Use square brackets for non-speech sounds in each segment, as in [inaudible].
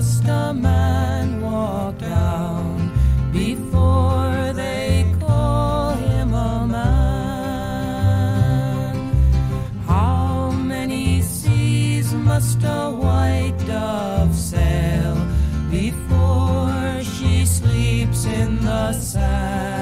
Must a man walk down before they call him a man? How many seas must a white dove sail before she sleeps in the sand?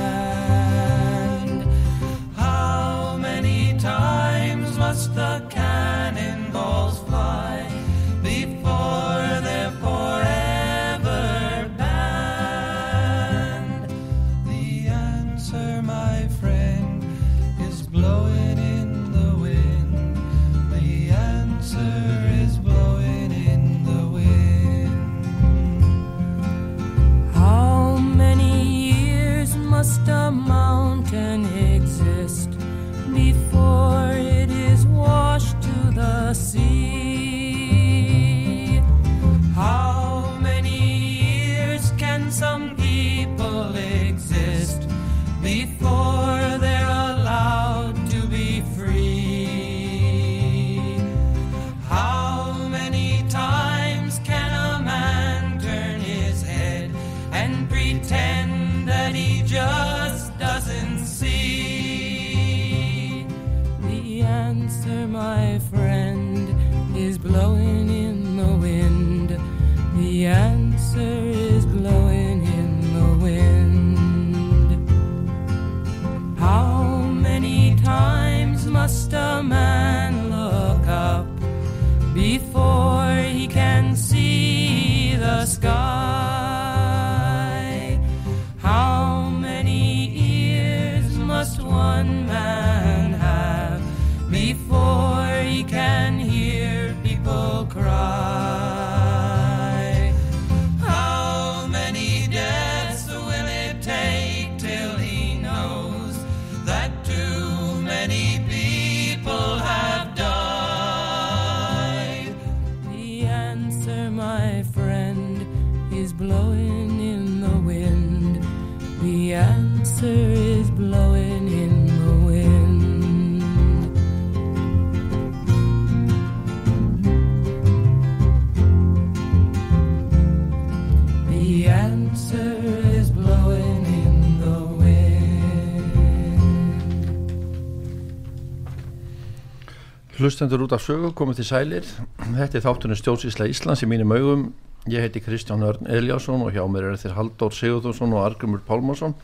Hlustendur út af sögu komið til sælir. Þetta er þáttunum stjórnsísla Íslands í mínum augum. Ég heiti Kristján Örn Eliasson og hjá mér er þeir Halldór Sigurðursson og Argrumur Pálmarsson.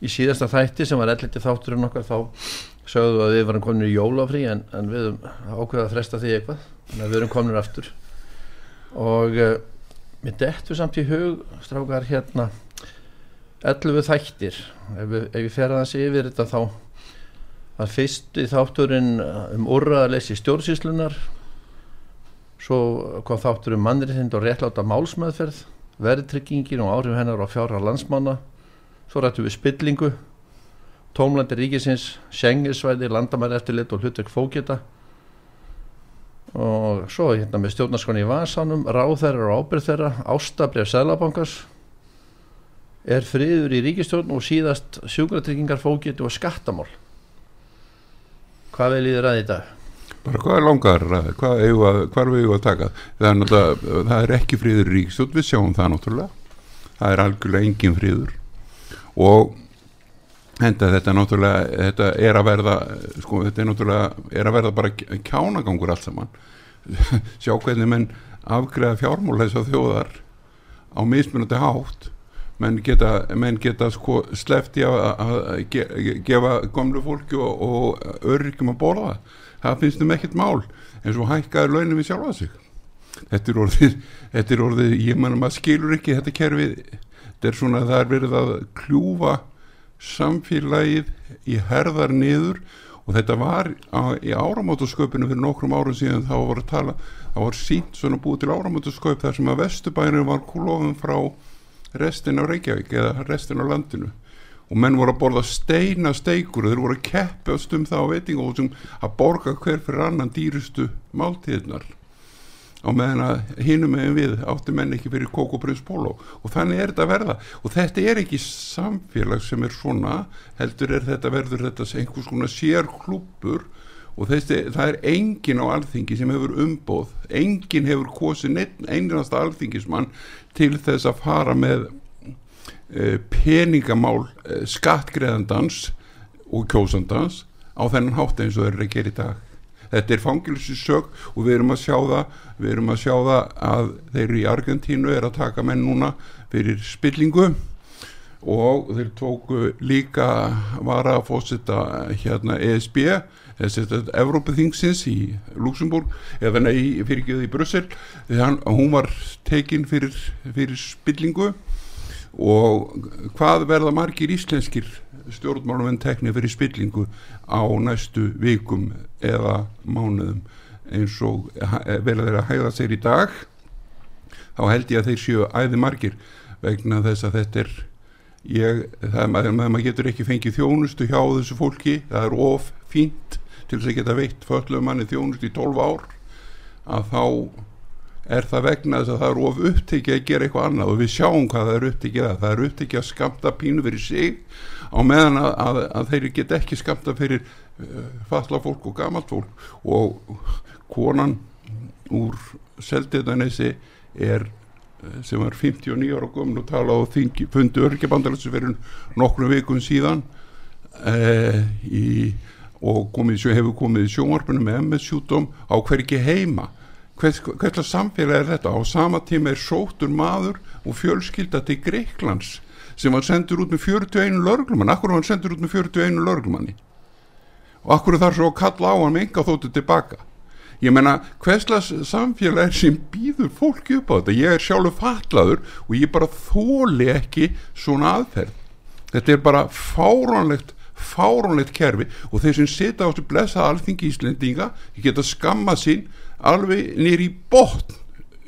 Í síðasta þætti sem var elliti þátturinn okkar þá sögðu að við varum komin í jólafrí en, en við ákveðað að fresta því eitthvað þannig að við erum komin aftur. Og uh, mér dettu samt í hug strákar hérna 11 þættir. Ef, við- ef ég fer aðeins yfir þetta þá var fyrst í þátturinn um úrraðalessi stjórnsýslunar svo kom þáttur um mannriðind og réttláta málsmeðferð verðtryggingin og áhrif hennar á fjára landsmanna. Svo rættum við spillingu tómlandi ríkisins sengisvæði, landamæri eftirlit og hlutverk fókita og svo hérna með stjórnarskoni í vasanum ráðherrar og ábyrð þeirra ástabref Sælabankars er friður í ríkistjórn og síðast sjúkratryggingar fókiti og skattamál hvað ég ræði í dag? bara hvað er langar að, hvað er við að taka? Það er, það er ekki friður í ríkstjórn við sjáum það náttúrulega. Það er algjörlega engin friður. Og henda þetta náttúrulega þetta er að verða sko, þetta er náttúrulega er að verða bara kjánagangur allt saman. [laughs] Sjá hvernig menn afgreða fjármál þess að þjóðar á mismunandi hátt menn geta, menn geta sko slefti að, að, að ge- gefa komlu fólki og, og öryrkjum að borða það. Finnst þeim ekkert mál eins og hækkaður launum við sjálfa sig. Þetta er orðið, þetta er orðið ég mann maður skilur ekki þetta kerfi. Þetta er svona það er verið að kljúfa samfélagið í herðar niður og þetta var á, í áramótasköpinu fyrir nokkrum árum síðan þá var að tala, þá var sínt svona búið til áramótasköp þar sem að Vesturbænir var kúlofum frá restin af Reykjavík eða restin af landinu. Og menn voru að borða steina steikur og þeir voru að keppast um það á veitingahúsum að borga hver fyrir annan dýrustu máltíðnar á meðan að hinum meðin við átti menn ekki fyrir kokoprins polo og þannig er þetta að verða. Og þetta er ekki samfélag sem er svona heldur er þetta verður þetta einhvers konar sér klúpur og þessi, það er engin á alþingi sem hefur umbóð engin hefur kosið einasta alþingismann til þess að fara með uh, peningamál uh, skattgreðandans og kjósandans á þennan hátt eins og þeir eru að gera í dag. Þetta er fangilsisög og við erum að sjá það við erum að sjá það að þeir í Argentínu er að taka menn núna fyrir spillingu og þeir tóku líka vara að fósita hérna ESB Evrópaþingsins í Luxemburg eða nei, fyrir ekki í Brussel þannig að hún var tekin fyrir, fyrir spillingu. Og hvað verða margir íslenskir stjórnmálum en tekni fyrir spillingu á næstu vikum eða mánuðum? Eins og vel að þeirra hæða sér í dag? Þá held ég að þeir séu æði margir vegna þess að þetta er ég, það er maður, maður getur ekki fengið þjónustu hjá þessu fólki. Það er of fínt til þess að geta veitt föllum manni þjónustu í 12 ár að þá er það vegna þess að það er of upptikið að gera eitthvað annað. Og við sjáum hvað það er upptikið að. Það er upptikið að skamta pínu fyrir sig á meðan að, að, að þeir get ekki skamta fyrir uh, falla fólk og gamalt fólk. Og konan úr Seldiðanessi er uh, sem var 59 ára gömul og tala á þingi fundi örkjabandalessu fyrir nokkrum vikun síðan uh, í, og komið, hefur komið í sjónvarpunum með MS sjúdóm á hverki heima? Hvernig samfélag er þetta? Á sama tíma er sóttur maður og fjölskylda til Greiklands sem var sendur út með 41 lörglumann akkur hann sendur út með 41 lörglumanni og akkur þar svo að kalla á hann með enga þóttu tilbaka? Ég menna hverslas samfélag er sem býður fólki upp á þetta? Ég er sjálfur fatlaður og ég bara þóli ekki svona aðferð. Þetta er bara fáránlegt fáránlegt kerfi og þeir sem sita á þessu blessa alþingi íslendinga geta skamma sín alveg nýri botn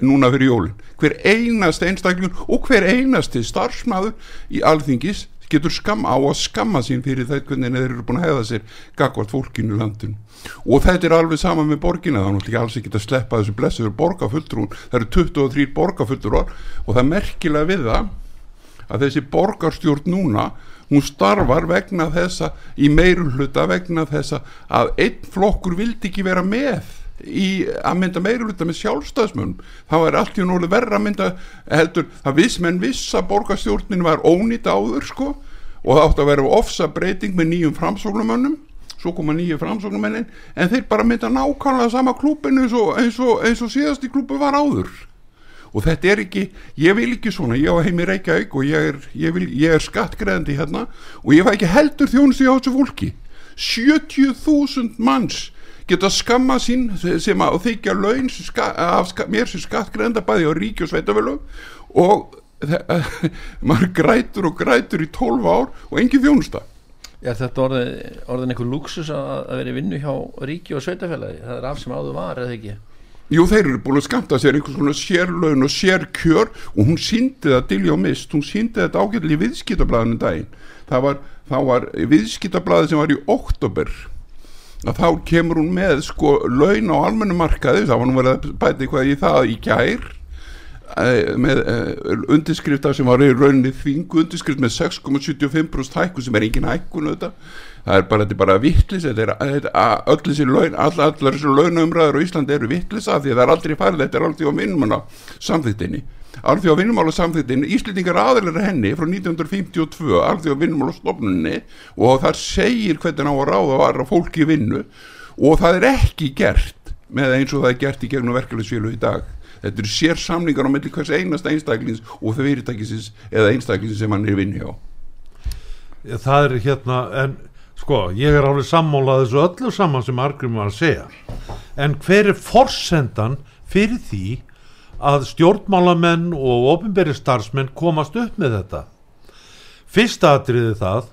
núna fyrir jólun hver einast einstaklingur og hver einasti starfsmaður í alþingis getur skam á að skamma sín fyrir það hvernig þeir eru búin að hefða sér gagvart fólkinu landin og þetta er alveg sama með borgina þá náttúrulega alls ekki að sleppa þessu blessuður borgarfulltrún það eru 23 borgarfulltrúar og það er merkilega við það að þessi borgarstjórn núna hún starfar vegna þessa í meirulhuta vegna þessa að einn flokkur vildi ekki vera með í að mynda meiruluta með sjálfstæðsmunum þá er allt í núli verra að mynda heldur að viss menn viss að borgarstjórnin var ónýtt áður sko og það átti að vera ofsa breyting með nýjum framsóknumönnum svo koma nýju framsóknumennin en þeir bara mynda nákvæmlega sama klúpin eins og, eins og, eins og síðasti klúpi var áður og þetta er ekki, ég vil ekki svona ég á heimi Reykjavík og ég er, ég vil, ég er skattgreðandi hérna og ég var ekki heldur þjónusti á þessu fólki 70.000 manns geta skamma sín sem að þykja laun ska, ska, mér sem skattgrenda bæði á ríki og sveitafölu og [laughs] maður grætur og grætur í 12 ár og engin þjónusta Er þetta orðin, orðin einhver luxus að vera í vinnu hjá ríki og sveitafélagi? Það er af sem áður var, eða ekki? Jú, þeir eru búin að skamta sér einhvers konar sérlaun og sérkjör og hún síndi það til og mist, hún síndi þetta ágætli í viðskiptablaðinu daginn. Það var, var viðskiptablaði sem var í oktober að þá kemur hún með sko laun á almennu markaði. Þá var hún verið að bæta eitthvað í það í kær eh, með eh, undirskrifta sem var í rauninni þvingu undirskrift með 6,75% hækku sem er engin hækkun auðvitað það er bara, bara vittlis allar þessi launumræður á Íslandi eru vittlis af því að það er aldrei farið, þetta er aldrei á vinnmanna samþýttinni alþjóða vinnumála samþýttin Íslendingar aðeinar henni frá 1952 alþjóða vinnumála stofnunni og það segir hvernig á að ráða var að fólki vinnu og það er ekki gert með eins og það er gert í gegnum verkefliðsfjölu í dag. Þetta eru sér samlingar á melli hvers einast einstaklings og þau fyrirtækisins eða einstaklings sem hann er vinni á Það er hérna en sko ég er alveg sammálað þessu öllu saman sem Argrim var að segja. En hver er forsendan fyrir því að stjórnmálamenn og ofinberi starfsmenn komast upp með þetta? Fyrsta atriði það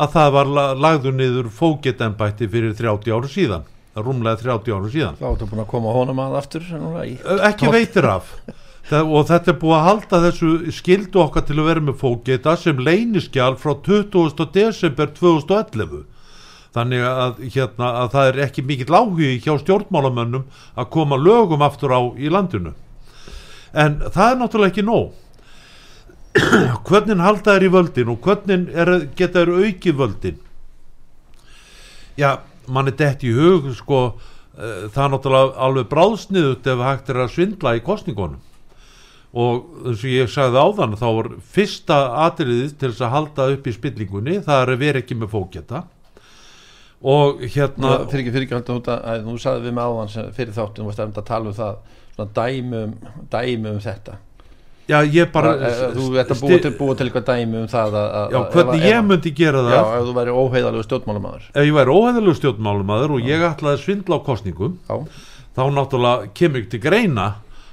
að það var la- lagður niður fógetembætti fyrir 30 áru síðan rúmlega 30 áru síðan. Þá ertu búin að koma honum að aftur ekki veitir af [laughs] Það, og þetta er búið að halda þessu skildu okkar til að vera með fógeta sem leyniskjál frá 20. desember 2011 þannig að, hérna, að það er ekki mikill áhugi hjá stjórnmálamönnum að koma lögum aftur á í landinu. En það er náttúrulega ekki nóg. [clears throat] Hvernig halda þær í völdin og hvernig er, geta þær aukið völdin? Já, mann er dett í hug sko, uh, það er náttúrulega alveg bráðsniðut ef hægt er að svindla í kostningunum og eins og ég sagði áðan þá var fyrsta atriðið til þess að halda upp í spillingunni það er að vera ekki með fókjeta og hérna fyrir ekki, fyrir ekki halda út að, að þú sagði við með áðan fyrir þáttum, þú varst að tala um það svona dæmi um, dæmi um þetta. Já ég bara bara, þú ert að búa til, búa til eitthvað dæmi um það að, að, já að- hvernig ég myndi gera já, það? ef þú væri óheiðalegu stjórnmálamæður ef ég væri óhæðilegu stjórnmálumæður og ég ætlaði að svindla á kostningum já, þá náttúrulega kemur ekki til greina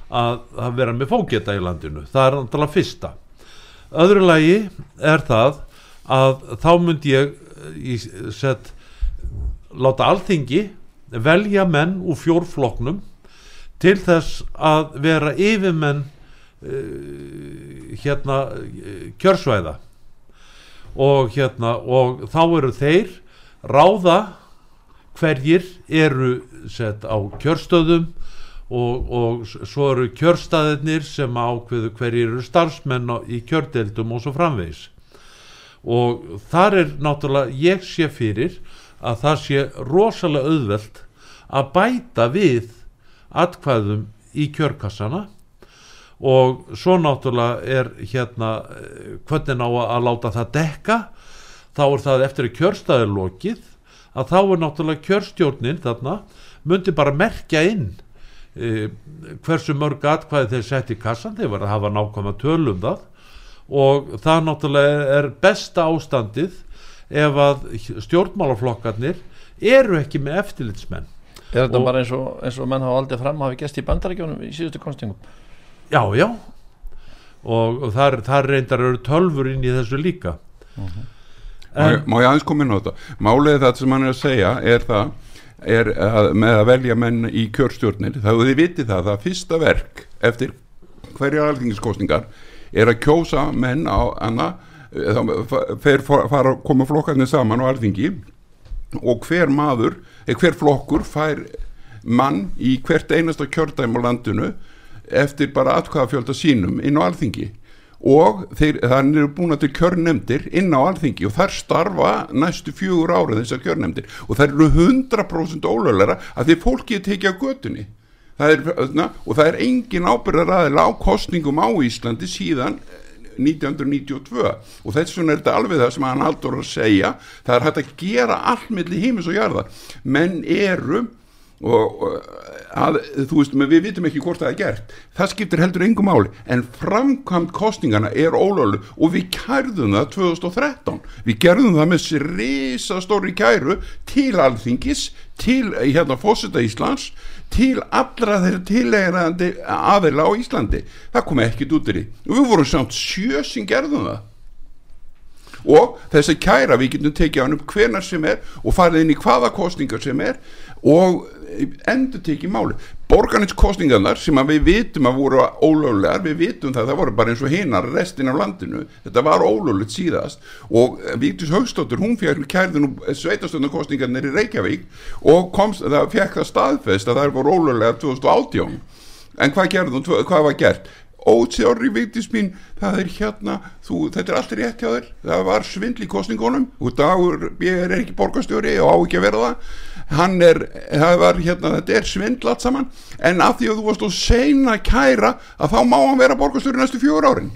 að, að vera með fógeta í landinu. Það er náttúrulega fyrsta. Öðru lagi er það að þá myndi ég í sett láta alþingi velja menn úr fjórfloknum til þess að vera yfirmenn uh, hérna kjörsvæða. Og hérna og þá eru þeir ráða hverjir eru sett á kjörstöðum og, og svo eru kjörstaðirnir sem ákveðu hverjir eru starfsmenn í kjördeildum og svo framvegis. Og þar er náttúrulega ég sé fyrir að það sé rosalega auðvelt að bæta við atkvæðum í kjörkassana. Og svo náttúrulega er hérna hvernig á að, láta það dekka þá er það eftir að kjörstaðir lokið að þá er náttúrulega kjörstjórnin þarna myndi bara merkja inn hversu mörg atkvæði þeir sett í kassan þeir var að hafa nákvæma tölum það. Og það náttúrulega er besta ástandið ef að stjórnmálaflokkarnir eru ekki með eftirlitsmenn. Er þetta Og- bara eins og, eins og menn hafa aldrei fram hafi gæst í bandarækjónum í síðustu konstingum já, já. Og, og þar, þar reyndar eru tölfur inn í þessu líka. Má ég- má ég aðeins koma inn á þetta? Málið það sem hann er að segja er það er að, með að velja menn í kjörstjórnir. Þá þið vitið það það fyrsta verk eftir hverja alþingiskostningar er að kjósa menn á anna fara að koma flokkarnir saman á alþingi og hver maður, eða hver flokkur fær mann í hvert einasta kjördæm á landinu eftir bara atkvæðafjölda sínum inn á alþingi og þeir, þannig eru búin að til kjörnemdir inn á alþingi og þær starfa næstu fjögur árið þessar kjörnemdir og þær eru 100% ólöfleira að því fólki tekið á götunni. Það er, na, og það er engin ábyrðar á kostningum á Íslandi síðan eh, 1992 og þess vegna er þetta alveg það sem hann haldur að segja. Það er hægt að gera allt milli heimis og jarðar. Menn eru og, og að, þú veist, við vitum ekki hvort það er gert. Það skiptir heldur engum máli. En framkvæmt kostningana er ólölu og við kærðum það 2013 við gerðum það með risastóri kæru til alþingis til hérna fósita Íslands til allra þeirra tilegirandi aðeila á Íslandi. Það kom ekkit út í því. Og við vorum samt sjö sem gerðum það og þess að kæra við getum tekið hann upp hvenar sem er og farið inn í hvaða kostningar sem er og endur tekið máli borgarniskostningarnar sem að við vitum að voru ólöglegar, við vitum það það voru bara eins og hinnar restin af landinu. Þetta var ólöglegt síðast og Víktus Haugstóttur, hún fekk kærðin sveitastöndakostningarnir í Reykjavík og komst, það fekk það staðfest að það voru ólöglegar 2018 en hvað gerðum, hvað var gert ótsjári Vigdís mín, það er hérna þú, þetta er allt rétt hjá þér. Það var svindl í kostningunum og dagur ég er ekki borgarstjóri og á ekki að vera það. Hann er, það var hérna þetta er svindl allt saman. En af því að þú varst að seina kæra að þá má hann vera borgarstjóri næstu fjögur árin.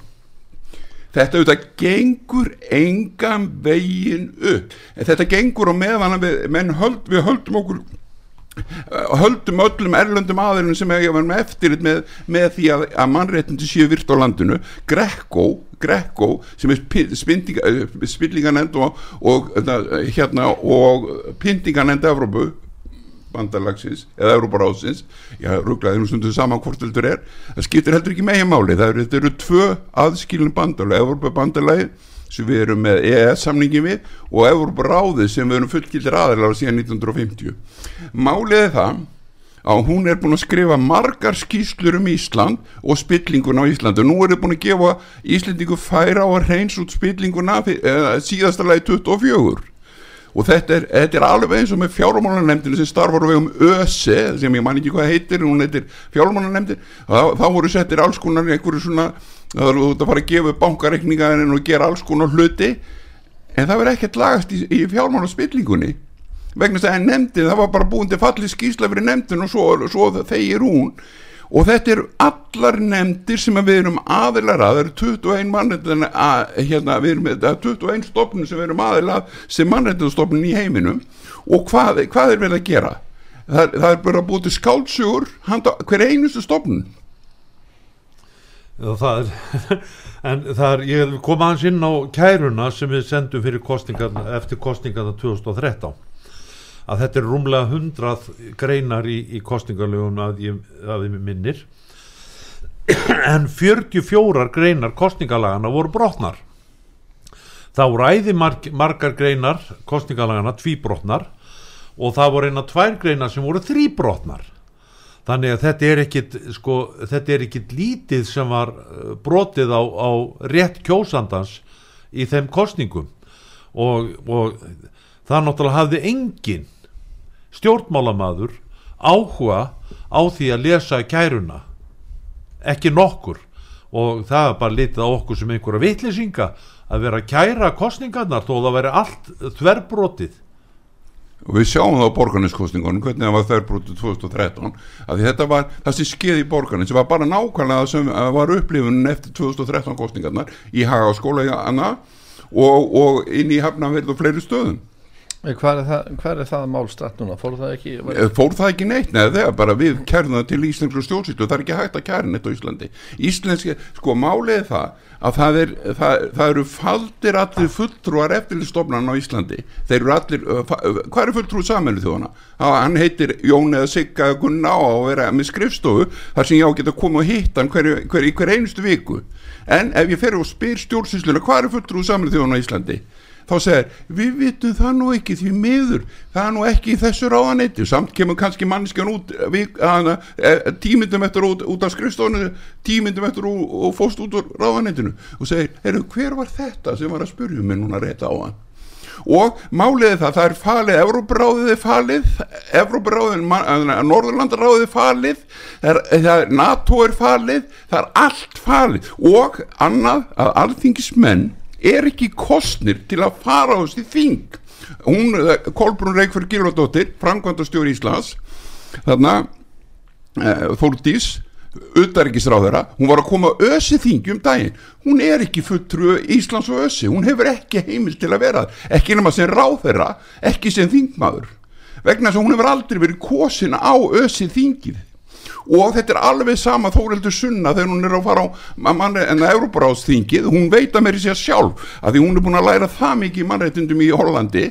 Þetta auðvitað gengur engan vegin upp. Þetta gengur á meðan við, höld, við höldum okkur höldum öllum erlöndum aðeirinn sem hefur verið með eftirlit með, með því að, að mannréttindi séu virt á landinu. Greco, Greco sem er spillinganend og, og hérna og pyntinganend Evrópu bandalagsins eða Európaráðsins já, rugglaði nú stundum saman hvort heldur er. Það skiptir heldur ekki megin máli það eru, eru tvö aðskilin bandalag Európa bandalagi sem við erum með EES samningi við og Európa ráðið sem við erum fullgildir aðeinar síðan 1950 Málið er það að hún er búin að skrifa margar skýslur um Ísland og spillingun á Ísland og nú er þið búin að gefa Íslandingu færa á að reyns út spillinguna uh, síðasta lagi 24 og þetta er, þetta er alveg eins og með fjármálanemndinu sem starfar á vegum ÖSE sem ég man ekki hvað heitir, hún heitir fjármálanemndin, þá voru settir alls konar einhverju svona, voru út að fara að gefa bankareikningarinn og gera alls konar hluti. En það verður ekkert lagast í, í fjármálaspillingunni. Vegna þess að nefndin, það var bara búin til fallið skýsla fyrir nefndin og svo, svo þegir hún. Og þetta eru allar nefndir sem við erum aðilar að, það eru 21 mannreitin hérna, við erum með 21 stofnun sem við erum aðilar að sem mannreitinstofnun í heiminum. Og hvað, hvað er við að gera? Það, það er bara búið til skálsugur hver einustu stofnun. Já, það er, [laughs] en það er, ég kom aðeins inn á kæruna sem við sendum fyrir kostingarna, eftir kostingarna 2013 að þetta er rúmlega hundrað greinar í, í kostingarlegum að ég, að ég minnir. [clears throat] En 44 greinar kostingalagana voru brotnar. Þá ræði marg, margar greinar kostingalagana tvíbrotnar og það voru eina tvær greinar sem voru þrýbrotnar þannig að þetta er ekkit sko, þetta er ekkit lítið sem var uh, brotið á, á rétt kjósandans í þeim kostningum og, og það náttúrulega hafði engin stjórnmálamaður áhuga á því að lesa kæruna. Ekki nokkur. Og það er bara litið á okkur sem einhverja vitleysinga að vera að kæra kostningarnar þó það veri allt þverbrotið og við sjáum það á borgarniskostningunum hvernig það var þverbrotið 2013 að þetta var það sem skeið í borgarnin sem var bara nákvæmlega sem var upplifunin eftir 2013 kostningarnar í hagaskóla og, og inn í hafnaverð og fleiri stöðum Hvað er það, hvað er það mál stratt núna? Fór það ekki? Var... Fór það ekki neitt? Nei, það er bara við kærðum það til Íslandslu stjórnsýslu, það er ekki hægt að kæra neitt á Íslandi. Íslenski, sko málið er það að það, er, það, það eru faldir allir fulltrúar eftirlistofnan á Íslandi. Þeir eru allir, hvað er fulltrúið saminu þjóðana? Hann heitir Jón eða Sigga Gunná og vera með skrifstofu þar sem ég á geta komið og hitta hann hver, hver, hver einustu viku. En ef ég fer og spyr stjórnsýsluna, hvað er fulltrúið saminu þjóðana á Íslandi? Þá segir, við vitum það nú ekki því miður, það er nú ekki í þessu ráðanetti, samt kemur kannski mannskjan út við, hana, e, tímyndum eftir út, út af skrifstofinu tímyndum eftir og, og fóst út á ráðanettinu og segir, heyrðu, hver var þetta sem var að spurja mig núna rétt á hann og máliði það, það er falið Evróparáðið er falið Evróparáðið, Norðurlandaráðið er falið það er NATO er falið það er allt falið. Og annað að alþingismenn er ekki kostnir til að fara á þessi þing. Hún, eh, Kolbrún Reykjörg Gilvardóttir framkvæmdastjóri Íslands þarna e, Þórdís auðaríkisráðara, hún var að koma össi þingi um daginn, hún er ekki fulltrú Íslands og össi, hún hefur ekki heimil til að vera, ekki nema sem ráðherra ekki sem þingmaður. Vegna þess að hún hefur aldrei verið kosin á össi þingið og þetta er alveg sama Þóreldur Sunna þegar hún er að fara á manni, en að Európaráðsþingið, hún veit að mér í sér sjálf að því hún er búin að læra það mikið í mannreitundum í Hollandi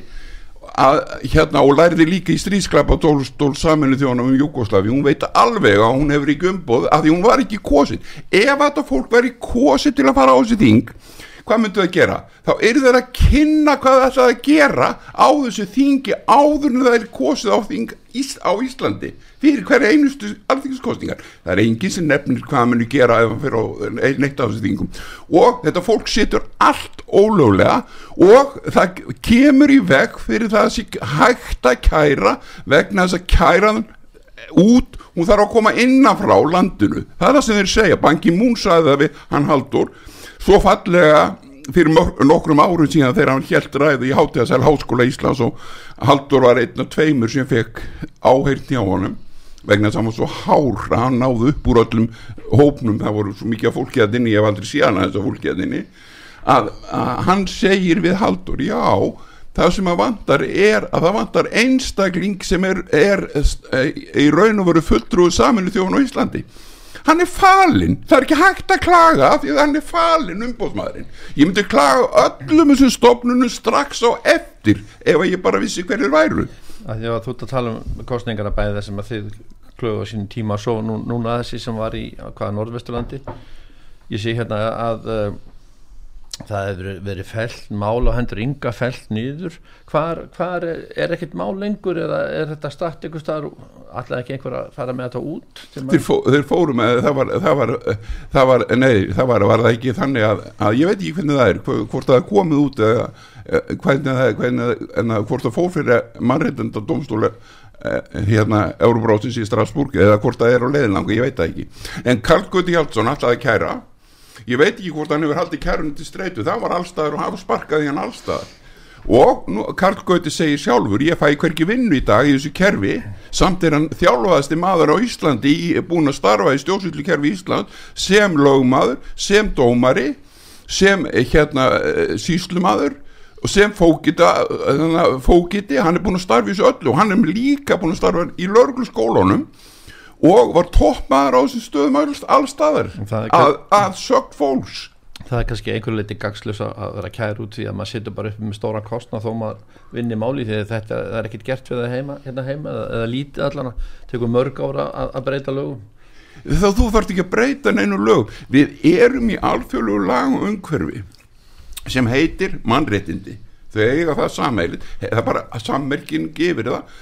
að, hérna, og læriði líka í stríðsklapa tólstól saminu þjónum um Júkoslavi hún veit alveg að hún hefur ekki umboð að því hún var ekki kosin. Ef þetta fólk veri kosin til að fara á þessi þing hvað myndu það að gera? Þá eru þeir að kynna hvað það ætlaði að gera á þessu þingi áður en það er kosið á þing á Íslandi fyrir hverja einustu alþingiskostingar. Það er enginn sem nefnir hvað það myndu gera ef það fyrir neitt á þessu þingum og þetta fólk setur allt ólöglega og það kemur í veg fyrir það að það hægt að kæra vegna þess að kæraðan út, hún þarf að koma innanfrá landinu. Það er það sem þeir segja, Banki Mún sagði það við hann haldur svo fallega fyrir nokkrum árum síðan þegar hann helt ræði í Hátíðasæl Háskóla Íslands og Haldur var einn og tveimur sem fekk áheirn hjá honum vegna þess að hann var svo hár hann náðu upp úr öllum hópnum, það voru svo mikið fólki að inni, ég hef aldrei síðan að þess að fólki að inni að, hann segir við Haldur, já það sem að vantar er að það vantar einstakling sem er, er, er í raun og veru fulltrúið saminu þjóðan á Íslandi hann er falinn, það er ekki hægt að klaga því að hann er falinn umbóðsmaðurinn ég myndi klaga öllum þessum stofnunum strax á eftir ef ég bara vissi hverjir væru. Að Þú ert að tala um kostningarna bæði þessum að þið klögu á sínum tíma og svo nú, núna þessi sem var í hvaða Norðvesturlandi? Ég sé hérna að uh, það hefur verið felt mál og hendur ynga felt nýður hvar, hvar er, er ekkert mál lengur eða er þetta start ykkur staðar? Alltaf ekki einhver að fara með þetta út þeir, fó, þeir fóru með það var, það var, það var nei, það var, var það ekki þannig að, að ég veit ekki hvernig það er hvo- hvort það komið út eða eh, hvernig það er hvernig, en að hvort það fór fyrir mannreitenda domstóla hérna Euróbrótins í Strasburg eða hvort það er á leiðinlangu, ég veit það ekki. En Karl Guði Hjaldsson alltaf að kæra ég veit ekki hvort hann hefur haldið kærunni til streitu. Það var allstaðar og hafa sparkað í hann allstaðar. Og nú, Karl Gauti segir sjálfur ég fæ hverki vinnu í dag í þessu kerfi. Samt er hann þjálfaðasti maður á Íslandi í, búin að starfa í stjórnsýtlu kerfi Ísland sem lögmaður, sem dómari sem eh, hérna eh, sýslumaður og sem fókita, eh, fókiti hann er búin að starfa í þessu öllu og hann er líka búin að starfa í lörglu skólunum og var toppmaður á þessum stöðum alls- allstaðar að, að sögt fólks. Það er kannski einhver leiti gagslös að vera kæra út því að maður setur bara upp með stóra kostna þó maður vinni máli því þetta er ekkit gert við það heima, hérna heima eða, eða lítið allan að tekur mörg ára að, að breyta lögum. Þá þú þarft ekki að breyta neinu lög við erum í alþjóðlegu lagum umhverfi sem heitir mannréttindi þau eiga það sammeilið það er bara að sammerkin gefur það.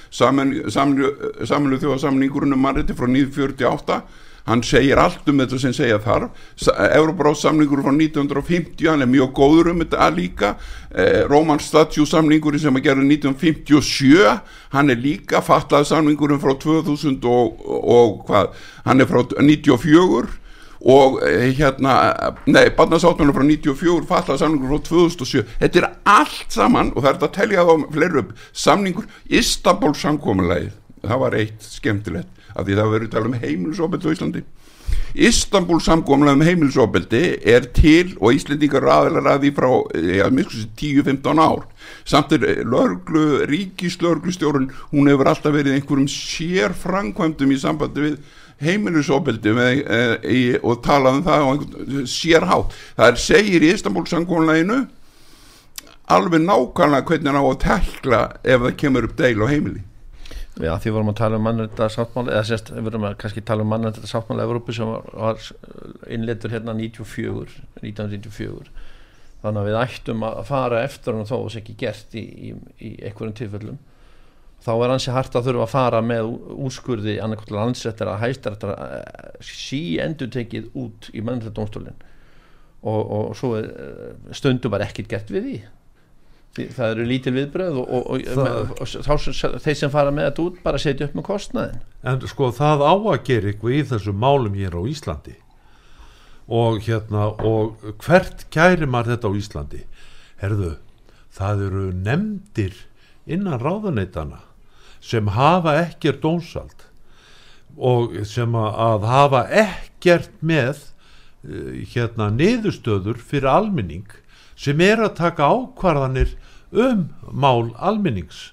Saminu þjóðasamningurinn um mannrétti frá 1948 hann segir allt um þetta sem segja þarf. Euróbráð samningur frá 1950 hann er mjög góður um þetta líka. Eh, Róman Statjú samningurinn sem að gera 1957 hann er líka fattað samningurinn frá 2000 og, og hvað? Hann er frá 94 og eh, hérna nei, barnasáttmjölu frá 94 fattað samningur frá 2007 þetta er allt saman og það er þetta að telja þá fleiri upp samningur Istanbul samkominlægið það var eitt skemmtilegt af því það verður talað um heimilisofbeldi á Íslandi. Istanbul samkomlega um heimilisofbeldi er til og Íslendingar aðeinar að því frá ja, 10-15 ár. Samt er lörglu, ríkislörglustjórun hún hefur alltaf verið einhverjum sér framkvæmdum í sambandi við heimilisofbeldi með, e, e, og talað um það einhvern sérhátt það er segir í Istanbul samkomleginu alveg nákvæmlega hvernig hann á að tekla ef það kemur upp deil á heimili. Já, því vorum að tala um mannreita sáttmáli eða sérst, við vorum að kannski tala um mannreita sáttmáli Evrópu sem var, innleitur hérna 94, 1994 þannig að við ættum að fara eftir hann og þó þess ekki gert í, í, í einhverjum tilfellum þá er hansi hart að þurfa að fara með úrskurði annarkvæmt landsettar að hæstar sí endur tekið út í mannreita dómstólinn og, og svo er, stundum var ekkit gert við því. Það eru lítil viðbröð og, og, og, Það- og, og þá sem- þeir sem fara með þetta út bara setja upp með kostnaðin en sko það á að gera eitthvað í þessum málum hér á Íslandi. Og hérna og hvert kæri maður þetta á Íslandi? Herðu, það eru nefndir innan ráðuneytana sem hafa ekkert dónsald og sem að, hafa ekkert með eh, hérna niðurstöður fyrir almenning sem er að taka ákvarðanir um mál almennings.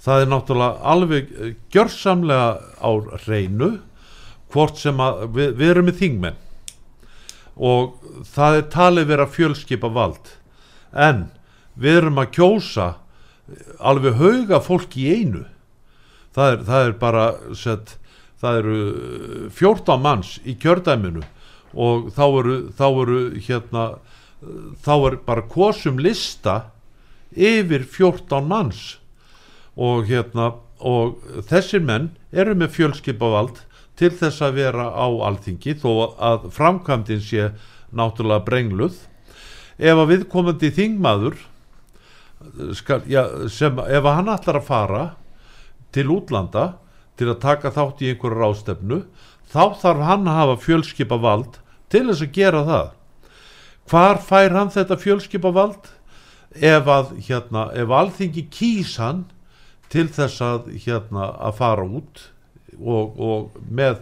Það er náttúrulega alveg eh, gjörsamlega á reynu hvort sem við, við erum með þingmenn. Og það er talið vera fjölskipa vald en við erum að kjósa eh, alveg hauga fólk í einu það er, það er bara sett, það eru eh, 14 manns í kjördæminu og þá eru, þá eru hérna eh, þá er bara kosum lista yfir 14 manns. Og hérna og þessir menn eru með fjölskipavald til þess að vera á alþingi þó að framkvæmdin sé náttúrulega brengluð. Ef að viðkomandi þingmaður skal, já, sem, ef að hann ætlar að fara til útlanda til að taka þátt í einhverju rástefnu þá þarf hann að hafa fjölskipavald til þess að gera það. Hvar fær hann þetta fjölskipavald? Ef að hérna, ef alþingi kýs hann til þess að hérna að fara út og, og með,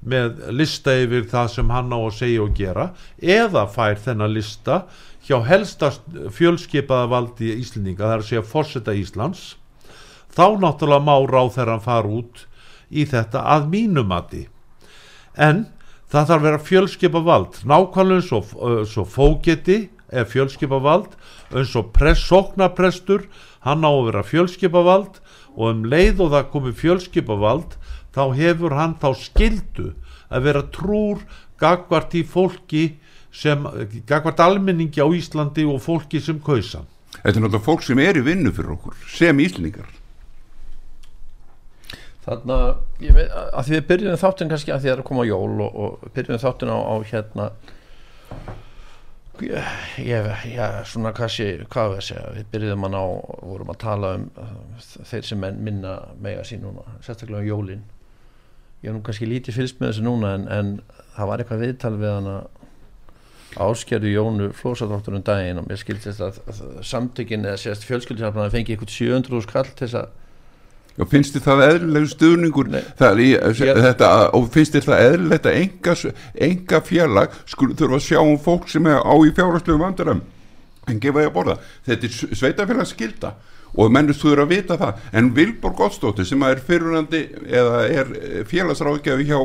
með lista yfir það sem hann á að segja og gera eða fær þennan lista hjá helsta fjölskipaða valdi Íslendinga, það er að segja forseta Íslands þá náttúrulega má ráð þegar hann fara út í þetta að mínumati en það þarf að vera fjölskipa vald nákvæmlega eins og, uh, svo fógeti er fjölskipa vald eins og sóknaprestur hann á að vera fjölskipa vald og um leið og það komi fjölskipa vald þá hefur hann þá skildu að vera trúr gagvart í fólki sem gagvart almenningi á Íslandi og fólki sem kausa Þetta er náttúrulega fólk sem er í vinnu fyrir okkur sem íslendingar Veit, að því við byrjum þáttun kannski að því að það er að koma jól og, og byrjum þáttun á, á hérna ég, já, svona kannski, hvað við að segja, við byrjum hann á, vorum að tala um uh, þeir sem minna mega sín núna, sérstaklega um jólin. Ég hef nú kannski lítið fylgst með þessu núna en, en það var eitthvað viðtal við hann að áskerðu Jónu Flósadóttur um daginn og mér skildist að, að samtökin eða sérst fjölskyldisafnaði fengi eitthvað 700 skall til þess að og finnst þér það eðlilegu stuðningur? Í, Ég- þetta, og finnst þér það eðlilegt að enga, enga félag skulle þurfa að sjá um fólk sem er á í fjárhastlegu vandarum en gefa því að borða. Þetta er sveitafélag skilda og mennust þú eru að vita það. En Vilborg Gottsdóttir sem er fyrirhandi eða er félagsráðgjafi hjá,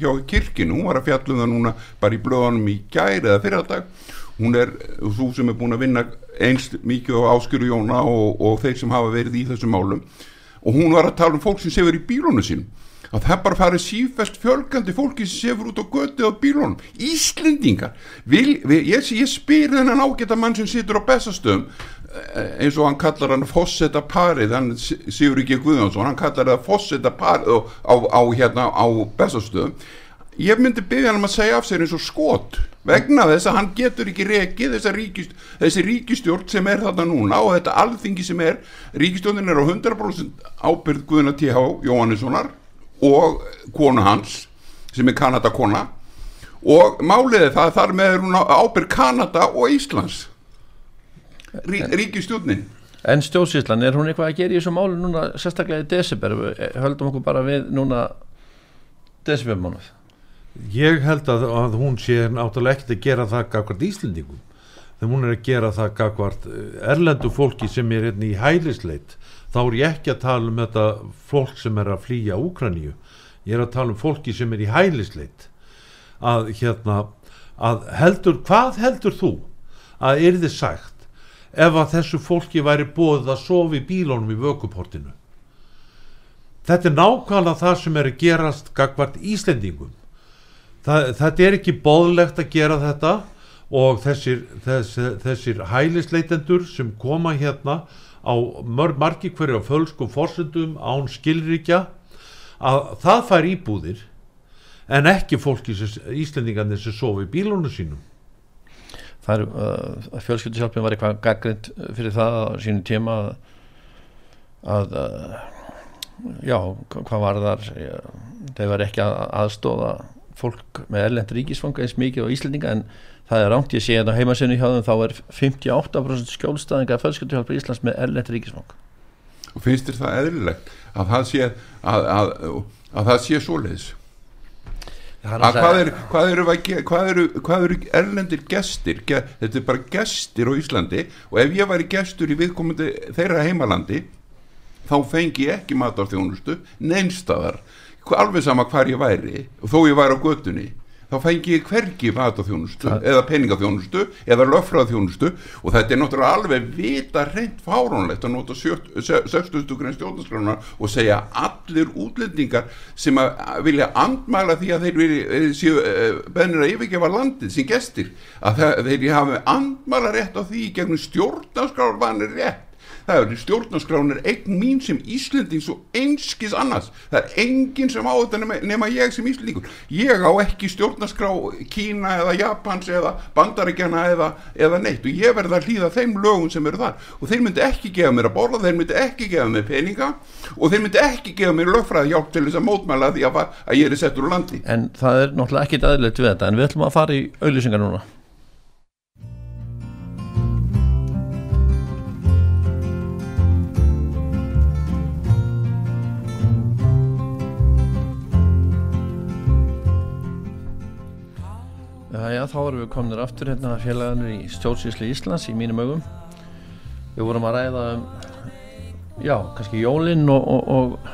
hjá kirkinu, hún var að fjallum það núna bara í blöðunum í gæri eða fyrradag hún er þú sem er búin að vinna einst mikið á áskjöru Jóna og, og þeir sem hafa verið í þessum málum og hún var að tala um fólk sem sefur í bílónu sín að það bara farið sífest fjölgandi fólki sem sefur út á götu á bílónum Íslendingar vil, vil, ég, ég spyr þennan ágæta mann sem situr á bestastöðum eh, eins og hann kallar hann fosseta parið, hann Sigur ekki Guðjónsson, hann kallar það fosseta parið á, á, á, hérna, á bestastöðum ég myndi byggja hann um að segja af sér eins og skot vegna þess að hann getur ekki rekið ríkist, þessi ríkistjórn sem er þarna núna og þetta alþingi sem er. Ríkistjórnin er á 100% ábyrð Guðuna T.H. Jóhannessonar og konu hans sem er Kanadakona. Og málið er það að þar með ábyrð Kanada og Íslands. Rí, ríkistjórnin En stjórnsýslan, er hún eitthvað að gera í þessu málu núna sérstaklega í desember? Höldum okkur bara við núna desembermánuð Ég held að, að hún sé náttúrulega ekkert að gera það gagvart Íslendingum þegar hún er að gera það gagvart eh, erlendu fólki sem er hérna í hælisleit þá er ég ekki að tala um þetta fólk sem er að flýja Úkraníu ég er að tala um fólki sem er í hælisleit að hérna að heldur, hvað heldur þú að er þið sagt ef að þessu fólki væri búið að sofa í bílónum í vökuportinu? Þetta er nákvæmlega það sem er að gerast gagvart Íslendingum það, þetta er ekki bóðlegt að gera þetta og þessir, þessir, þessir hælisleitendur sem koma hérna á margi hverju á fölskum forsendum án skilríkja að það fær íbúðir en ekki fólki sem, Íslendingarnir sem sofa í bílunum sínum. Það er, uh, fjölskyldishjálpin var eitthvað gaggrind fyrir það á sínum tíma að, að uh, já, hva- hvað var þar? Þeir var ekki að aðstóða fólk með erlend ríkisfanga eins mikið á Íslendinga en það er rámt ég sé að á heimasinu hjá þeim þá er 58% skjólstaðinga fjölskyldishjálpin Íslands með erlend ríkisfanga og finnst þér það eðlilegt að það sé að, að, að það sé svoleiðis? Að hvað, er, hvað, eru, hvað, eru, hvað eru erlendir gestir? Ge, þetta er bara gestir á Íslandi og ef ég væri gestur í viðkomandi þeirra heimalandi þá fengi ég ekki matarþjónustu neinstæðar alveg sama hvar ég væri og þó ég væri á göttunni þá fengi ég hvergi matarþjónustu Það- eða peningaþjónustu eða löffræðþjónustu og þetta er náttúrulega alveg vita reynd fárónlegt að nota 60. grein stjórnarskrána og segja allir útlendingar sem að vilja andmæla því að þeir vilja, eh, séu eh, beðnir að yfirgefa landið sem gestir að þeir hafi andmæla rétt á því gegnum stjórnarskrárvanir rétt það er stjórnarskránir eign mín sem Íslendings og einskis annars. Það er enginn sem á þetta nema, nema ég sem Íslendingur. Ég á ekki stjórnarskrá Kína eða Japans eða Bandaríkjana eða, eða neitt. Og ég verð að hlýða þeim lögum sem eru þar. Og þeir myndi ekki gefa mér að borða þeir myndi ekki gefa mér peninga og þeir myndi ekki gefa mér lögfræði hjálp til þess að mótmæla því að, að ég er settur úr landi. En það er náttúrulega ekkit aðlilegt við þetta. En við ætlum að fara í auðlýsingar núna Já, þá erum við kominir aftur hérna félagarnir í stjórnsýsli Íslands í mínum augum. Við vorum að ræða um já, kannski jólinn og, og, og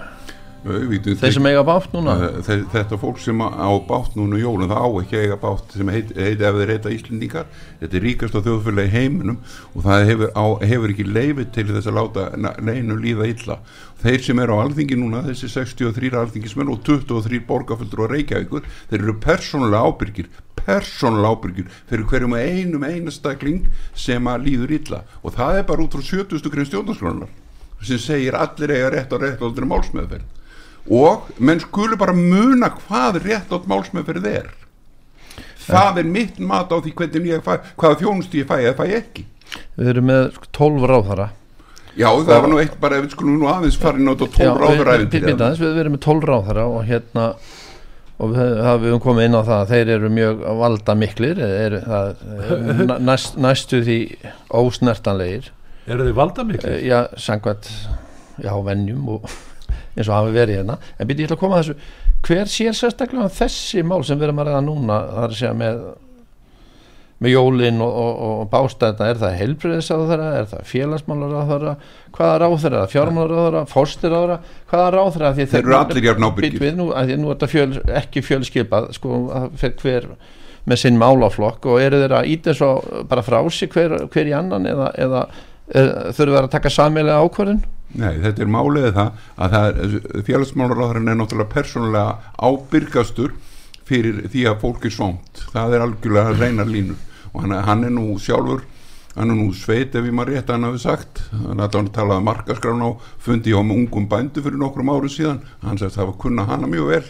Vitum, þeir sem eiga bátt núna? Uh, þe- þetta fólk sem á bátt núna í jólun það á ekki að eiga bátt sem heit, heit ef þeir heita Íslendingar. Þetta er ríkast á þjóðfélagi í heiminum og það hefur, á, hefur ekki leifi til þess að láta neinu líða illa. Þeir sem eru á alþingi núna þessi 63 alþingismenn og 23 borgarföldur og reykjavíkur þeir eru persónulega ábyrgir persónulega ábyrgir fyrir hverjum einum einastakling sem að líður illa. Og það er bara út frá 70. grein stjórnarskronar sem segir allir eiga rétt á rétt aldrei málsmeðferð og menn skulu bara muna hvað rétt átt málsmeðferð er. Það er mitt mat á því hvernig ég fæ, hvaða þjónustu ég fæ eða fæ ekki. Við erum með sko, 12 ráðhara já það var nú eitt bara ef við skulum nú aðeins farin á þetta tól ráður við, erum með 12 ráðara og hérna og við, það, við höfum komið inn á það að þeir eru mjög valda miklir er, það, [laughs] næst, næstu því ósnertanlegir. Eru þið valda miklu? já, sangvært já, vennjum og eins og hafi verið hérna. En byrja ég ætla að koma að þessu. Hver sér sérstaklega um þessi mál sem við erum að ræða núna? Það er að segja með með jólin og, og, og bástæðna er það heilbriðisáðara, er það félagsmálaráðara hvaða ráðara, fjármálaráðara fórstirráðara, hvaða ráðara því þeir eru allir ábyrgir. Við nú, nú er þetta fjöl, ekki fjölskipað sko, það hver með sinn málaflokk og eru þeir að íta svo bara frá sig hver, hver í annan eða, eða, eða þurfum þeir að taka samilega ákvörðin Nei, þetta er málið það að það félagsmálaráðurinn er náttúrulega persónulega ábyrgastur fyrir því að fólk er svont það er algjörlega reynar línur. Og hann, hann er nú sjálfur hann er nú sveit ef ég maður rétt að hann hafi sagt. Hann er að tala um markaskrán á fundi hjá með ungum bændu fyrir nokkrum árum síðan. Hann sagði að það var kunna hana mjög vel.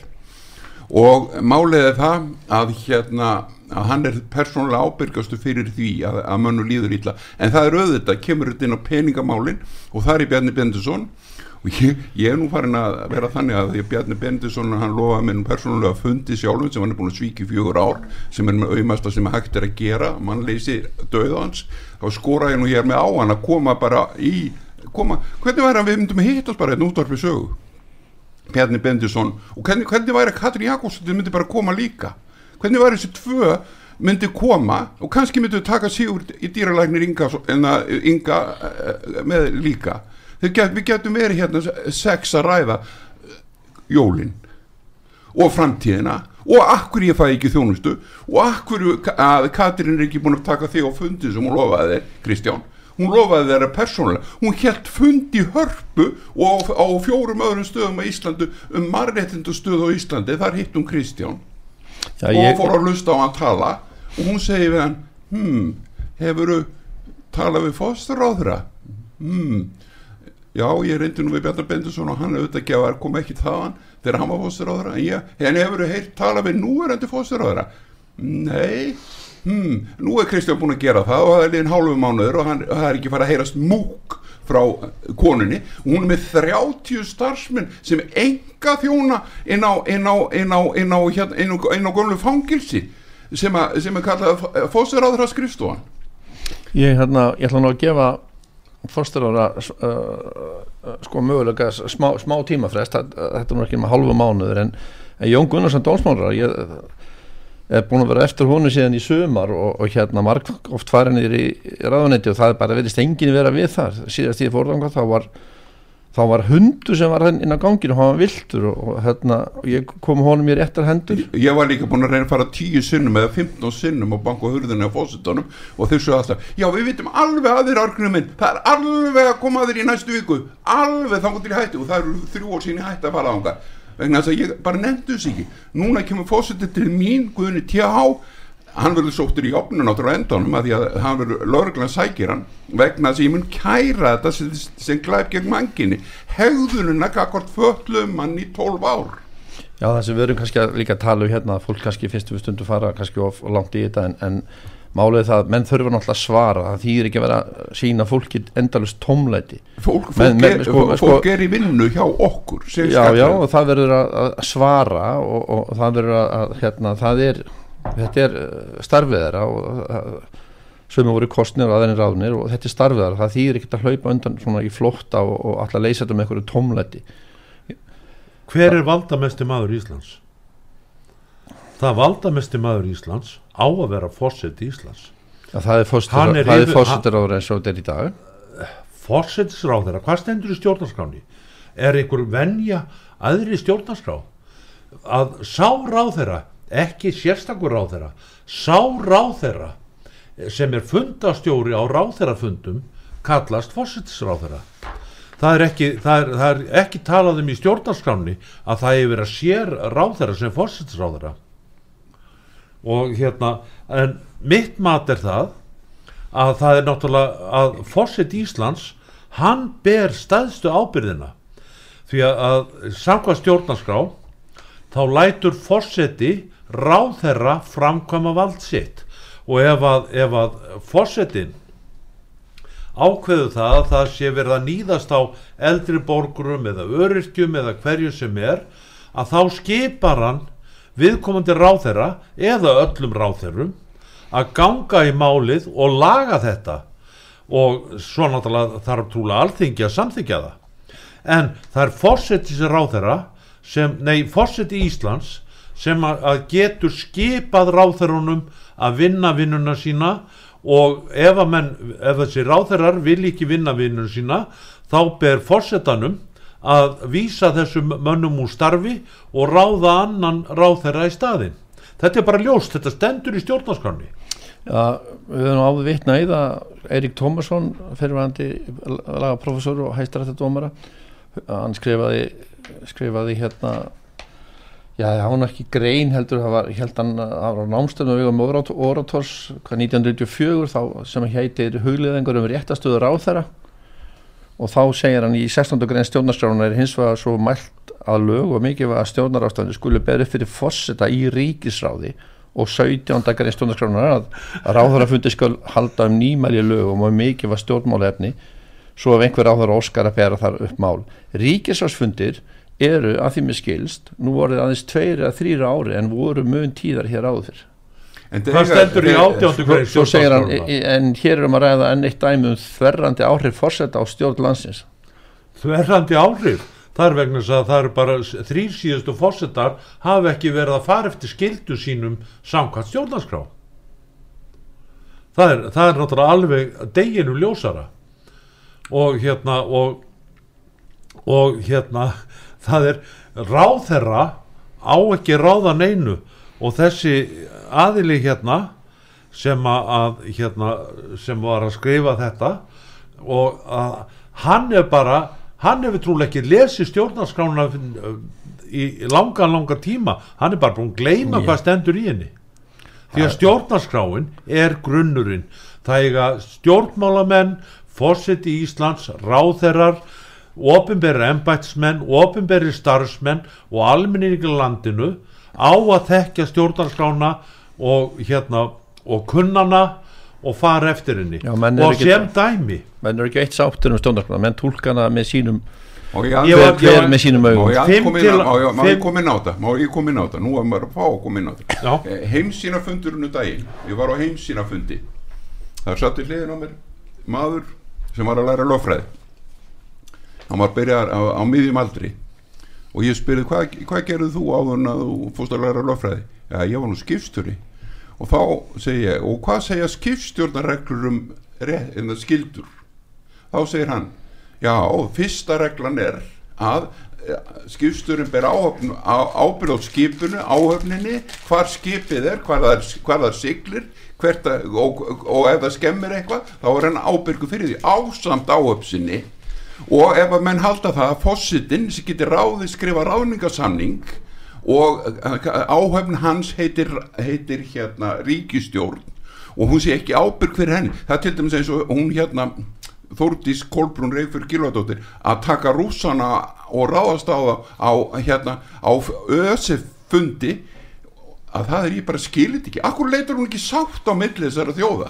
Og málið er það að hérna að hann er persónulega ábyrgastu fyrir því að, að mönnu líður ítla en það er auðvitað, kemur þetta inn á peningamálin og það er Bjarni Bendisson og ég, ég er nú farin að vera þannig að því að Bjarni Bendisson hann lofaði mér persónulega fundi sjálfum sem hann er búin að svíki fjögur ár sem er með auðmasta sem hægt er að gera mann leysi döðans þá skora ég nú hér með á hann að koma bara í koma, hvernig væri að við myndum hittast bara einn útvarfi sögu? Bjarni Bendisson og hvernig, hvernig væri að Katrín Jakobsson myndi bara koma líka hvernig væri þessi tvö myndi koma? Og kannski myndu taka sigur í dýralæknir Inga, Inga með líka. Get, við getum verið hérna sex að ræða jólin og framtíðina. Og akkur ég fæ ekki þjónustu? Og akkur að Katrín er ekki búin að taka þig á fundi sem hún lofaði þér Kristján? Hún lofaði þeirra persónulega. Hún helt fund í hörpu og á, fjórum öðrum stöðum á Íslandu um marréttindu stöð á Íslandi. Þar hitt hún Kristján Já, og ég, fór að lusta á hann tala og hún segi við hann hmm, hefuru talað við fósturáðra hmm, já ég reyndi nú við Bjarnar Bendusson og hann auðvitað ekki að kom ekki þaðan þegar hann var fósturáðra en, ég, en hefuru heilt talað við núverandi fósturáðra nei. Hmm, nú er Kristján búin að gera það og það er liðin hálfu mánuður og hann, það er ekki fara að heyrast múk frá konunni hún er með 30 starfsmenn sem enga þjóna inn á, inn á, inn á, inn á, hérna, á, gömlu fangilsi sem, að, sem er kallað fósiráðra skrifstofan. Ég, hérna, ég ætla nú að gefa fórsturára uh, uh, sko mögulega smá, smá tímafrest. Þetta er nú ekki með halvu mánuður en Jón Gunnarsson Dómsmálar ég er búin að vera eftir honu síðan í sumar og, og hérna marg oft farinir í, ráðunetti og það er bara verið stengin vera við þar. Síðast í fórðanga þá var þá var hundu sem var inn á ganginu og hann var viltur og, og hérna og ég kom honum í réttar hendur. Ég var líka búin að reyna að fara tíu sinnum eða 15 sinnum og banka hurðinu á fósitónum og þau svo alltaf, já við vitum alveg að þér argrunum minn, það er alveg að koma að þér í næstu viku, alveg þá vegna þess að ég bara nefndu þess ekki. Núna kemur fósitið til mín Guðni T.H. hann verður sóttur í opnun á endanum að því að hann verður lauruglan sækir hann vegna þess að ég mun kæra þetta sem, sem glæp gegn manginni hegðununa kakvart föllum mann í 12 ár. Já það sem við erum kannski að líka tala um hérna að fólk kannski fyrstu stundu fara kannski of langt í þetta en, en málið það, menn þurfa náttúrulega að svara. Það þýðir ekki að vera að sína fólki endalust tómleiti fólk, fólk, Men- men- er, sko- fólk sko- er í vinnu hjá okkur sem já, já, skattgreiðendur. og það verður að, að svara og, og það verður að, að hérna, það er, þetta er uh, starfið þeirra og uh, sömu voru kostnir og aðeins ráðnir og þetta er starfið þeirra, það þýðir ekkert að hlaupa undan svona í flótta og, og alltaf leysa þetta með einhverju tómleiti hver er valdamesti maður Íslands það valdamesti maður Íslands á að vera fórseti Íslands. Já, það er ára eins og þetta er í dag. Fórsetisráð þeirra, hvað stendur í stjórnarskráni er einhver venja aðri stjórnarskrá? Að sá ráðherra ekki sérstakur ráðherra sá ráðherra sem er fundastjóri á ráðherrafundum kallast fórsetisráðherra það er ekki, það er, það er ekki talað um í stjórnarskráni að það hefur verið að sér ráðherra sem fórsetisráðherra og hérna en mitt mat er það að það er náttúrulega að fórsett Íslands hann ber staðstu ábyrðina því að, samkvæð stjórnarskrá þá lætur fórseti ráðherra framkvæma vald sitt. Og ef að, að fórsetin ákveðu það að það sé verið að nýðast á eldri borgurum eða öryrkjum eða hverju sem er að þá skipar hann viðkomandi ráðherra eða öllum ráðherrum að ganga í málið og laga þetta. Og svo náttúrulega þarf trúlega alþingi að samþykja það. En það er fórsetis ráðherra sem, nei, fórseti Íslands sem að, getur skipað ráðherrunum að vinna vinnuna sína og ef, menn, ef þessi ráðherrar vil ekki vinna vinnuna sína þá ber fórsetanum að vísa þessum mönnum úr starfi og ráða annan ráðherra í staðin þetta er bara ljóst, þetta stendur í stjórnarskránni. Já, við höfum áður vitna í það Eirík Tómasson fyrirvændi lagaprofessor og hæstarættadómara hann skrifaði skrifaði hérna já, það var ekki grein heldur það var, held hann að það var námstöðum við um orators, hvað 1994 þá sem heitir hugliðengur um réttastöður á þeirra og þá segir hann í 16. grein stjórnarskrána er hins vegar svo mælt að lög og mikið að stjórnarástafni skulle berið fyrir fórseta í ríkisráði og 17. grein stjórnarskrána að, að ráðhverjafundi skal halda um nýmæli lögum og mikið var stjórnmálefni svo ef einhver ráðhverja óskar að bera þar upp mál ríkisráðsfundir eru að því með skilst nú voruð aðeins tveir eða þrýra ári en voru mun tíðar hér áður Hvað stendur í átjándu grein Svo segir hann, en hér erum að ræða enn eitt dæmi um þverrandi áhrif fórseta á stjórn landsins. Þverrandi áhrif? Það er vegna að það eru bara þrýr síðustu fórsetar hafa ekki verið að fara eftir skildu sínum samkvæmt stjórnarskrá. Það er, það er náttúrulega alveg deginu ljósara. Og hérna og, og hérna [laughs] það er ráðherra á ekki ráðan einu og þessi aðili hérna sem að hérna sem var að skrifa þetta og að hann er bara hann hefur trúlega ekki lesið stjórnarskrána í langan langan tíma. Hann er bara búin að gleyma Yeah. hvað stendur í henni. Því að stjórnarskráin er grunnurinn. Það er að stjórnmálamenn fórseti Íslands, ráðherrar ofinberri embætsmenn ofinberri starfsmenn og almenningi í landinu á að þekkja stjórnarskrána og hérna og kunnana og fara eftir henni. Já, og ekki- sem dæmi menn eru ekki eitt sáttur um stjórnarskrána menn tólkana með sínum og ég hver með sínum augum. Að má ég- inn á þetta? Má ég koma inn á þetta? Nú er maður að fá að koma inn á þetta. Já. Heimsýnafundurinn um daginn. Ég var á heimsýnafundi. Það satt í hliðin á mér Maður sem var að læra lögfræði. Hann var byrjar á, á miðjum aldri Og ég spyrði hvað, hvað gerðu þú áður að þú fórst að læra lögfræði? Já, ég var nú skipstjóri. Og þá segi ég Og hvað segja skipstjórnarreglur um, um skildur þá segir hann já, fyrsta reglan er að skipsturinn ber áhöfn, á, ábyrð á skipinu, áhöfninni hvar skipið er, hvar það, er- hvar það siglir að, og, og ef það skemmir eitthvað, þá er hann ábyrgu fyrir því ásamt áhöfsinni og ef að menn halda það að fósitinn sem getur ráðið skrifa ráðningasamning og eh, áhöfn hans heitir, heitir hérna ríkistjórn og hún sé ekki ábyrg fyrir henni. Það er til dæmis eins og hún hérna Þórdís Kolbrún Reykjörg Gilvardóttir að taka rússana og ráðast á það á, hérna, á ösef fundi að það er ég bara skilit ekki. Akkur leitur hún ekki sátt á milli þessara þjóða?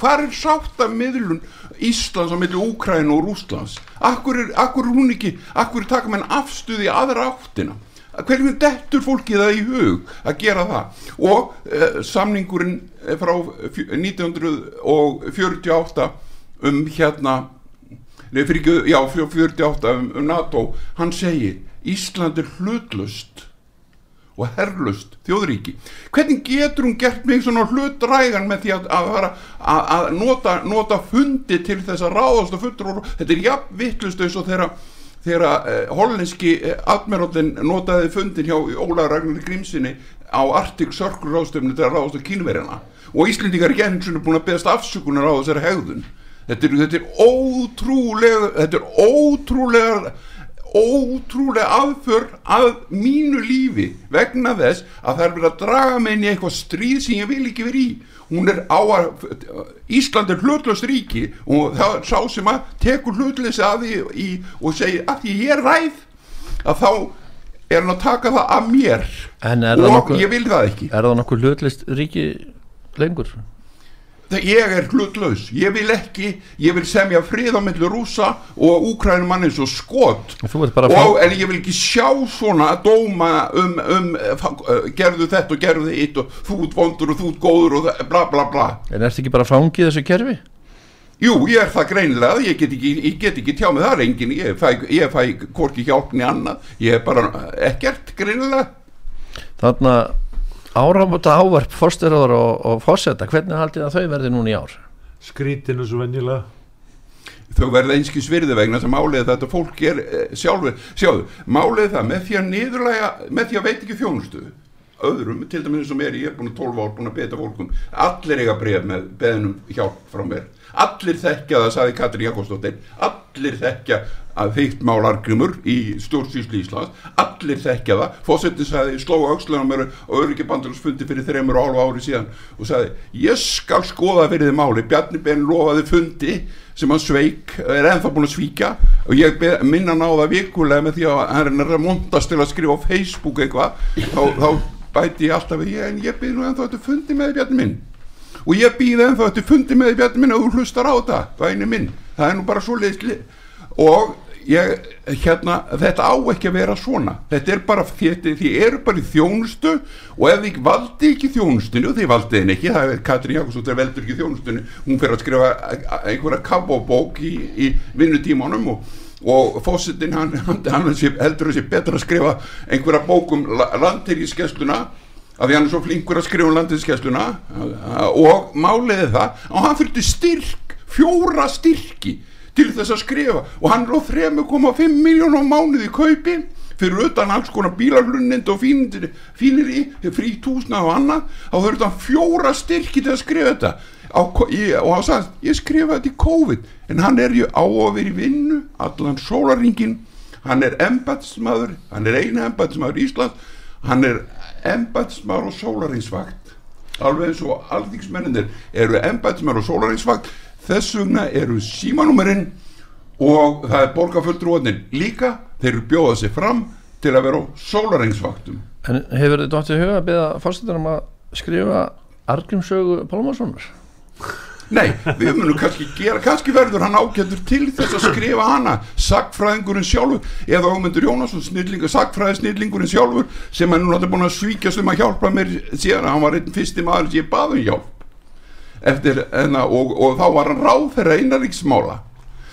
Hvað er sátt af miðlun Íslands á milli Úkræn og Rússlands? Akkur er, akkur er hún ekki akkur taka menn afstuði aðra áttina? Hverjum dettur fólki það í hug að gera það? Og uh, samningurinn eh, frá fjö- 1948 um hérna nei, fyrir ekki, já, fjó- 48 um, um NATO, hann segir Ísland er hlutlust og herrlust þjóðríki. Hvernig getur hún gert mig svona hlutrægan með því að, að, að, að nota, nota fundi til þess að ráðast og fullur þetta er jafn vittlust eins og þeirra þegar uh, hollenski uh, admirálinn notaði fundin hjá Óla Ragnar Grímsinni á Arctic Circle ráðstöfnu þegar ráðast á kínverjana. Og Íslendingar er svona búin að beðast afsökunar á þessari hegðun. Þetta er, þetta er ótrúlega þetta er ótrúlega ótrúlega aðför að mínu lífi vegna þess að það er verið að draga inn í eitthvað stríð sem ég vil ekki verið í. Hún er á að Ísland er hlutlöst ríki og það er sá sem að tekur hlutlösi að því í, og segir að því ég er ræð að þá er hann að taka það að mér. Og nokkuð- ég vil það ekki. Er það nokkuð hlutlist ríki lengur? Ég er hlutlaus, ég vil ekki ég vil semja milli rúsa og úkrænumann eins og skot. Að og, en ég vil ekki sjá svona dóma um, um gerðu þetta og gerðu hitt og þú ert vondur og þú ert góður og það- bla bla bla. En ertu ekki bara fangið þessu kerfi? Jú, ég er það greinilega, ég get ekki, ég get ekki tjá með það reyngin, ég fæ, ég fæ hvorki hjálpni annað, ég er bara ekkert greinilega. Þarna áramóta ávarp fórstyrðar og, og fórseta Hvernig haldið að þau verði núna í ár? skrítinu svo venjulega þau verða einskis virði vegna sem málið þetta fólk er eh, sjálfu, sjáðu, málið það með því að niðurlæga, með því að veit ekki þjónustu öðrum, til dæmis sem er ég er búin að 12 ár búin að beta fólkum allir eiga bref með beðnum hjálp frá mér allir þekkja það, saði Katrin Jakobsdóttir. Allir þekkja að þygt málargrymur í stjórnsýslu Íslands. Allir þekkja það, fósettin sagði sló aukslunum mér og öryggi bandalagsfundi fyrir þreymur og hálfa ári síðan og sagði, ég skal skoða fyrir þið máli, Bjarni Ben lofaði fundi sem hann sveik, er ennþá búin að svíkja og ég minna það vikulega með því að hann er að montast til að skrifa á Facebook eitthvað. Þá, þá bæti ég alltaf ég, en ég byrð nú ennþá þetta fundi með Bjarni minn og ég býð ennþá þetta fundi með Bjarni minn og þú hlustar á þetta, væni minn. Það er nú bara svo leiðsli og ég, hérna, þetta á ekki að vera svona, þetta er bara þetta, þið eru bara í þjónustu og ef þið valdi ekki þjónustinu þið valdið henni ekki, það er Katrin Jakobsdóttir veldur ekki þjónustinu, hún fer að skrifa einhverja kabobók í, í vinnutímanum og og fósittin hann, hann, hann heldur sé betra að skrifa einhverja bók um landtýrgiskessluna af því hann er svo flinkur að skrifa um landtýrgiskessluna og málið er það og hann þurfti styrk fjóra styrki til þess að skrifa. Og hann á 3,5 miljón á mánuði í kaupi fyrir utan alls konar bílarlunnind og fínir, fínir í frí túsna og annað. Þá þurfti hann fjóra styrki til að skrifa þetta. Á, í, og hann sagði, ég skrifa þetta í COVID. En hann er ju á að vera í vinnu allan sólaringin hann er embatsmaður, hann er eina embatsmaður í Ísland. Hann er embatsmaður og sólaringsvakt alveg eins og alþingsmenninir eru embatsmaður og sólaringsvakt þess vegna eru símanúmerinn og það er borgarfulltrúarnir líka þeir eru bjóðað sér fram til að vera á sólaringsvaktum En hefur þið dóttið huga að beða fórsetar um að skrifa Argrimsögu Pálmarssonar? Nei, við munum kannski gera, kannski verður hann ágættur til þess að skrifa hana sagfræðingurinn sjálfur eða Ómundur Jónasson, snillingur, sagfræði snillingurinn sjálfur sem er nú náttúrulega búin að svíkjast um að hjálpa mér síðan hann var einn fyrsti maður sem ég baði um hjálp. Eftir, enna, og, og þá var hann ráð þeirra einariksmála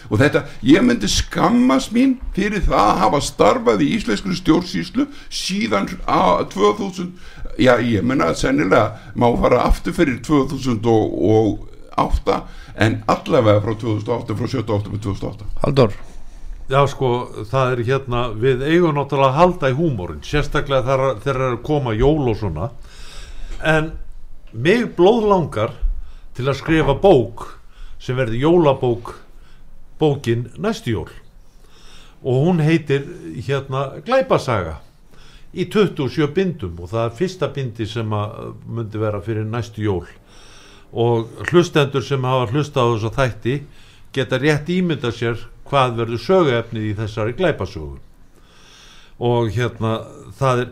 og þetta, ég myndi skammast mín fyrir það að hafa starfað í íslensku stjórnsýslu síðan að 2000 já, ég menna að sennilega má fara aftur fyrir 2008 en allavega frá 2008 frá 78 með 2008 Haldur, Já sko, það er hérna, við eigum náttúrulega að halda í húmórin, sérstaklega þegar þegar er að koma jól og svona, en mig blóð langar til að skrifa bók sem verði jólabók, bókin næstu jól. Og hún heitir hérna Glæpasaga í 27 bindum. Og það er fyrsta bindi sem að myndi vera fyrir næstu jól og hlustendur sem hafa hlustað á þess að þætti geta rétt ímynda sér hvað verður söguefnið í þessari glæpasögu. Og hérna það er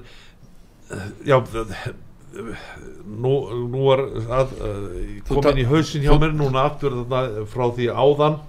já nú, nú er að, Þú komin í hausin hjá mér núna aftur frá því áðan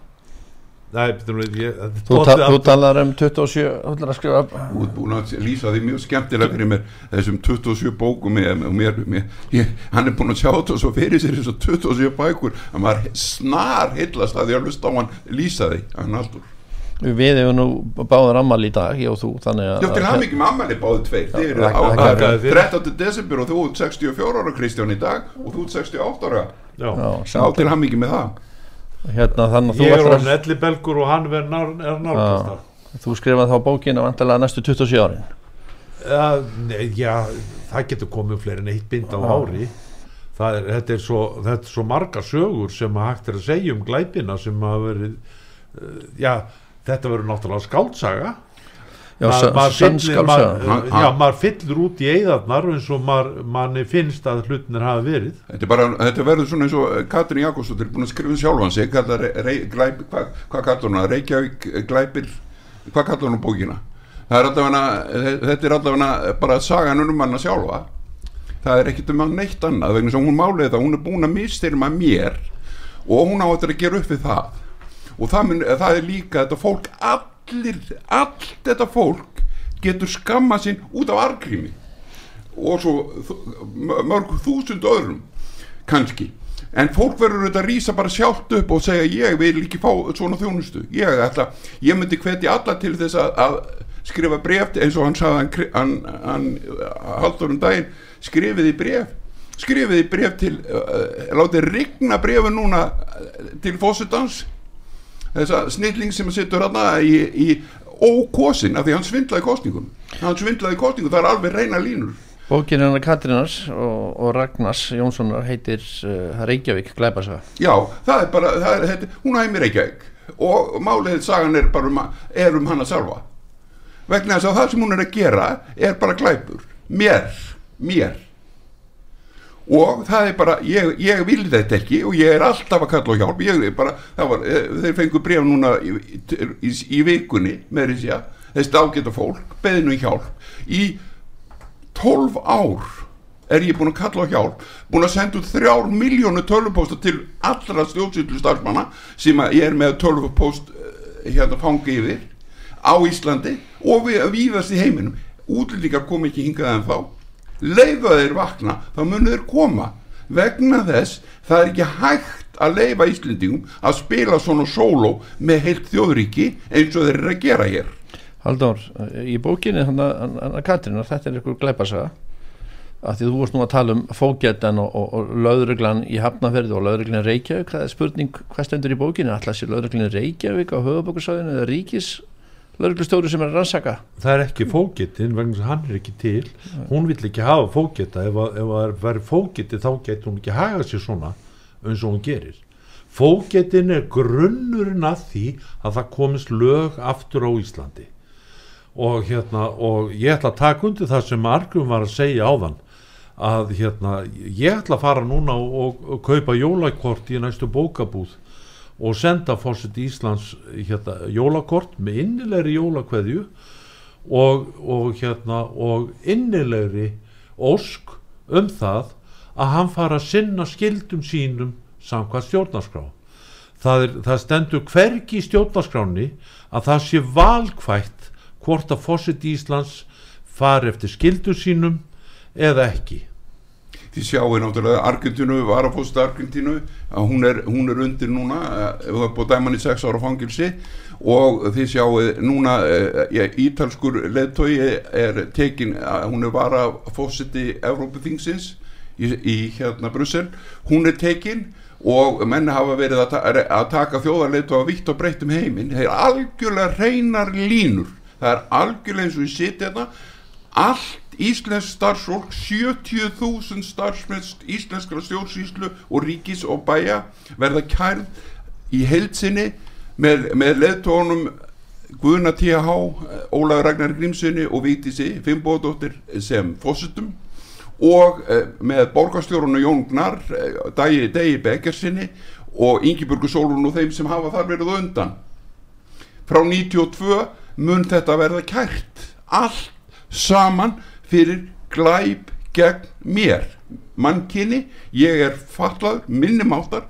Nei, betur við, ég, þú, ta þú talar um 27 þú ætlar að skrifa Þú ert búin að lýsa því mjög skemmtilega fyrir mér þessum 27 bókum með, og mér, mér, ég, hann er búin að sjá þetta svo fyrir sér þessum 27 bækur að maður snar heillast að því að hlusta á hann lýsa því hann aldur Við hefum nú báður ammal í dag, ég og þú þannig að Já, til hann ekki með ammæli báðu tveir Þið eru þakka- á þakka þér fyrir. 13. desember og þú ert 64 ára Kristján í dag og þú ert 68 ára Já. Já, Já, samt, til hann ekki með það hérna þannig að þú Ég er orðin að ellibelgur og hann er nálgast þú skrifaði þá bókina vantilega næstu 27 árin? Nei, já, það getur komið fleiri en eitt bind á Já. ári. Er, þetta, er svo, þetta er svo marga sögur sem hægt er að segja um glæpina sem hafa verið uh, já, þetta verður náttúrulega skáldsaga Já, maður Hann- hann- fyllir út í eigðarnar eins og maður, manni finnst að hlutinir hafa verið. Þetta, er bara, þetta verður svona eins og Katrin Jakobsdóttir er búin að skrifa um sjálfan sig. Hvað kallar hún að Reykjavík glæpir hvað kallar hún á bókina? Það er allavega, þetta er allavega bara sagan um hana sjálfa. Það er ekkert um hann neitt annað vegna sem hún málið það, hún er búin að mistyrma mér og hún á þetta að gera upp við það. Og það, mun, það er líka þetta fólk allir, allt þetta fólk getur skamma sín út af argrými og svo mörg þúsund öðrum kannski. En fólk verður auðvitað að rýsa bara sjálft upp og segja ég vil ekki fá svona þjónustu. Ég, ætla, ég myndi hvetja alla til þess að, að skrifa bref til- eins og hann sagði hann, hann, hann haldur um daginn skrifiði bref skrifiði bref til uh, látið rigna brefu núna til fósitans þessa snilling sem sittur hérna í, í ókosin af því hann svindlaði kostningun hann svindlaði kostningun, það er alveg reyna línur. Bókin hennar Katrinars og, og Ragnars Jónssonar heitir uh, Reykjavík glæpasaga. Já, það er bara, það er, þetta, hún ekki ekki og málið sagan er bara um, er um hana sjálfa. Vegna þess að það sem hún er að gera er bara glæpur, mér mér og það er bara, ég, ég vil þetta ekki og ég er alltaf að kalla á hjálp. Ég er bara, var, eh, þeir fengu bref núna í, í, í, vikunni með þessi að þessi ágæta fólk beðinu hjálp. Í 12 ár er ég búin að kalla á hjálp. Búin að senda út þrjár miljónu tölvupósta til allra stjórnsýtlu starfsmanna sem að ég er með tölvupóst eh, hérna fangi yfir á Íslandi og við víðast í heiminum. Útlendingar kom ekki hingað en þá leifa þeir vakna þá munu þeir koma. Vegna þess það er ekki hægt að leifa Íslendingum að spila svona sóló með heilt þjóðríki eins og þeir eru að gera hér. Halldór, uh, í bókinni hann að Katrinar, þetta er ykkur glæpasaga af því þú vorst nú að tala um fókjættan og, og, og löðruglan í Hafnaferði og löðruglan í Reykjavík. Það er spurning hvað stendur í bókinni? Alltaf sé löðruglan í Reykjavík á höfubókursæðinu eða ríkis löðruglustjóri sem er að rannsaka. Það er ekki fógettin vegna að hann er ekki til. Hún vill ekki hafa fógetta ef, að- ef það væri fógetti þá getur hún ekki haga sér svona eins og hún gerir. Fógettin er grunnurinn að því að það komist lög aftur á Íslandi. Og hérna og ég ætla að taka undir það sem Argum var að segja áðan að hérna ég ætla að fara núna og, og, og kaupa jólakort í næstu bókabúð og senda fórsett Íslands hérna, jólakort með innilegri jólakveðju og, og hérna og innilegri ósk um það að hann fara að sinna skildum sínum samkvæmt stjórnarskrá. Það, er, það stendur hvergi í stjórnarskráni að það sé valkvætt hvort að fórsett Íslands fari eftir skildum sínum eða ekki Þið sjáu náttúrulega Argentínu, varafósta Argentínu að hún er, hún er undir núna eh, það er búið dæman í sex ára fangilsi og þið sjáu núna eh, ítalskur leðtói er tekin, eh, hún er varafósiti Evrópuþingsins í, í hérna Brussel, hún er tekin og menni hafa verið að, ta að taka þjóðarleitu vitt og breytt um heiminn. Það er algjörlega reynar línur. Það er algjörlega eins og ég siti þetta allt íslensk starfsfólk 70.000 starfsmenn íslenskra stjórnsýslu og ríkis og bæja verða kærð í heilsinni með, með leðtónum Guðna T.H. Ólaður Ragnar Grímssoni og Vítísi Fimboðdóttir sem fósitum og eh, með borgarstjórun og Jón Gnar eh, Dagi, Degi Bekkersinni og Ingiburgu Sólun og þeim sem hafa þar verið undan frá 92 mun þetta verða kært allt saman fyrir glæp gegn mér. Mannkinni, ég er fallað minnumáttar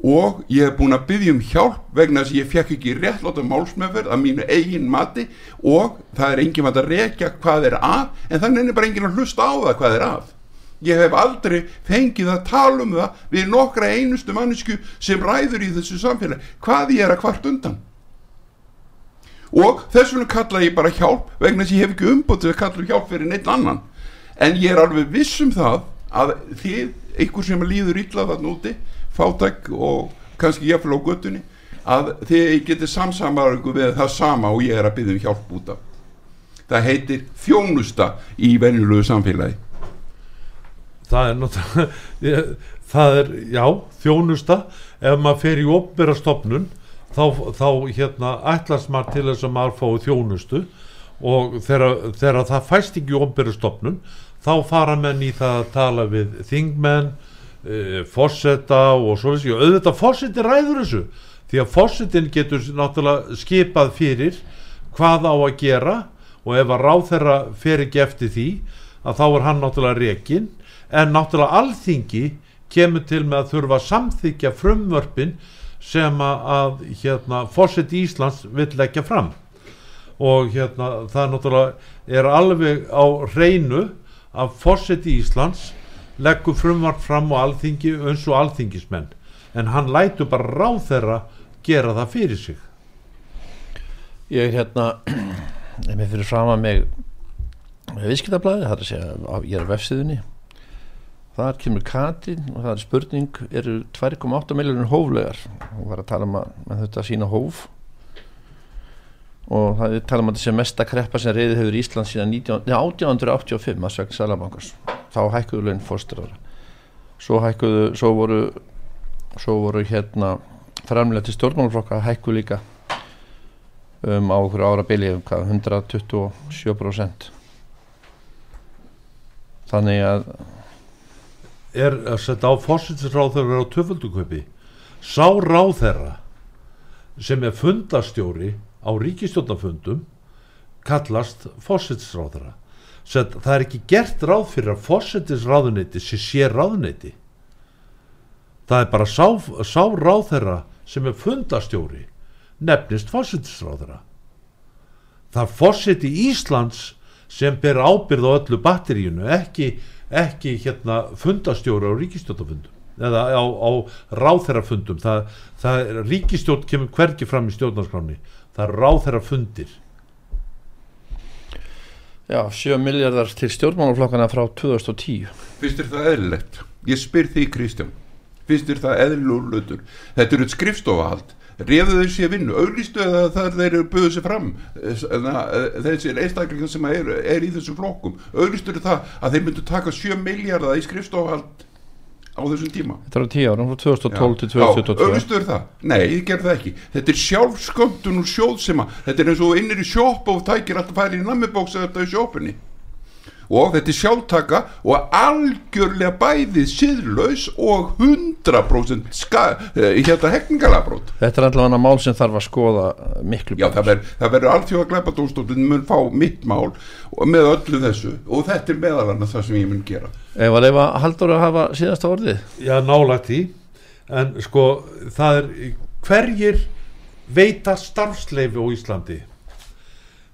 og ég hef búin að byggja um hjálp vegna þess að ég fekk ekki réttláta málsmeðferð að mínu eigin mati og það er enginn að rekja hvað er að en þannig er bara enginn að hlusta á það hvað er að. Ég hef aldrei fengið að tala um það við nokkra einustu mannesku sem ræður í þessu samfélag hvað ég er að hvart undan og þess vegna kalla ég bara hjálp vegna þess að ég hef ekki umbútt til að kalla hjálp fyrir neitt annan. En ég er alveg viss um það að þið, einhver sem líður illa þarna úti fátæk og kannski jafnvel á göttunni að þið getið samsamar við það sama og ég er að byggja um hjálp út af. Það heitir þjónusta í venjulegu samfélagi. Það er náttúrulega [laughs] það er, já, þjónusta. Ef maður fer í opnbera stopnun þá, þá hérna ætlast maður til þess að maður fái þjónustu og þegar, þegar það fæst ekki stopnun þá fara menn í það að tala við þingmenn e, forseta og svo þessi og auðvitað forseti ræður þessu því að forsetin getur náttúrulega skipað fyrir hvað á að gera og ef að ráð þeirra fer ekki eftir því að þá er hann náttúrulega rekin en náttúrulega alþingi kemur til með að þurfa að samþykja frumvörpin sem að, hérna, fórseti Íslands vill leggja fram. Og hérna það náttúrulega er alveg á reynu að fórseti Íslands leggur frumvart fram á alþingi eins og alþingismenn. En hann lætur bara ráð þeirra gera það fyrir sig. Ég hérna [clears throat] er með fyrir fram að mig viðskiptablaði, það er að segja ég er á vefsíðunni þar kemur Katrin og það er spurning eru 2,8 miljonir hóflegar? Og var að tala um að þetta sína hóf. Og það er tala um að þessi mesta kreppa sem reyði hefur Ísland síðan 19, nei, 1885 að svegn Salabankars þá hækkuðu laun fórsturara svo hækkuðu, svo voru svo voru hérna framlega til stjórnmálaflokka hækkuðu líka um á okkur ára bili um hvað, 127% þannig að er að setja á fórsetisráð þeirra á töfölduköpi sá ráð þeirra sem er fundastjóri á ríkistjórnafundum kallast Sett, það er ekki gert ráð fyrir að fórsetisráðuneyti sé sé ráðuneyti það er bara sá, sá ráð þeirra sem er fundastjóri nefnist fórsetisráð þeirra það er fórseti Íslands sem ber ábyrð á öllu batteríunu ekki, ekki hérna fundastjóri á ríkistjórnafundum eða á, á ráþherrafundum það, það er, ríkistjórn kemur hvergi fram í stjórnarskráni það er ráþherrafundir já, 7 miljardar til stjórnmálaflokkana frá 2010 finnst þér það eðlilegt? Ég spyr því Kristján. Finnst þér það hlutur? Þetta eru skrifstofahald reyðu þau sér vinnu, auðlistu eða það þeir eru buðið sér fram þessir einstaklingar sem er, er í þessu flokkum. Auðlistu það að þeir myndu taka 7 miljardar í skrifstofahald á þessum tíma. Þetta er á 10 árum frá 2012 til 2022 auðvistuður það? Nei, ég ger það ekki. Þetta er sjálfsköndun og sjóðsema þetta er eins og innir í sjóp og tækir alltaf færi í nammibóks eða þetta í sjópunni og þetta er sjálftaka og algjörlega bæðið síðlaus og 100% ska, eh, hérna hekningalabrót þetta er allavega mál sem þarf að skoða miklu Já, það verður ver alþjóða glæpadómstólinn mun fá mitt mál með öllu þessu. Og þetta er meðal annars það sem ég mun gera. Ef að leifa haldur að hafa síðasta orðið? Já nálægt því. En sko það er hverjir veita starfsleifi á Íslandi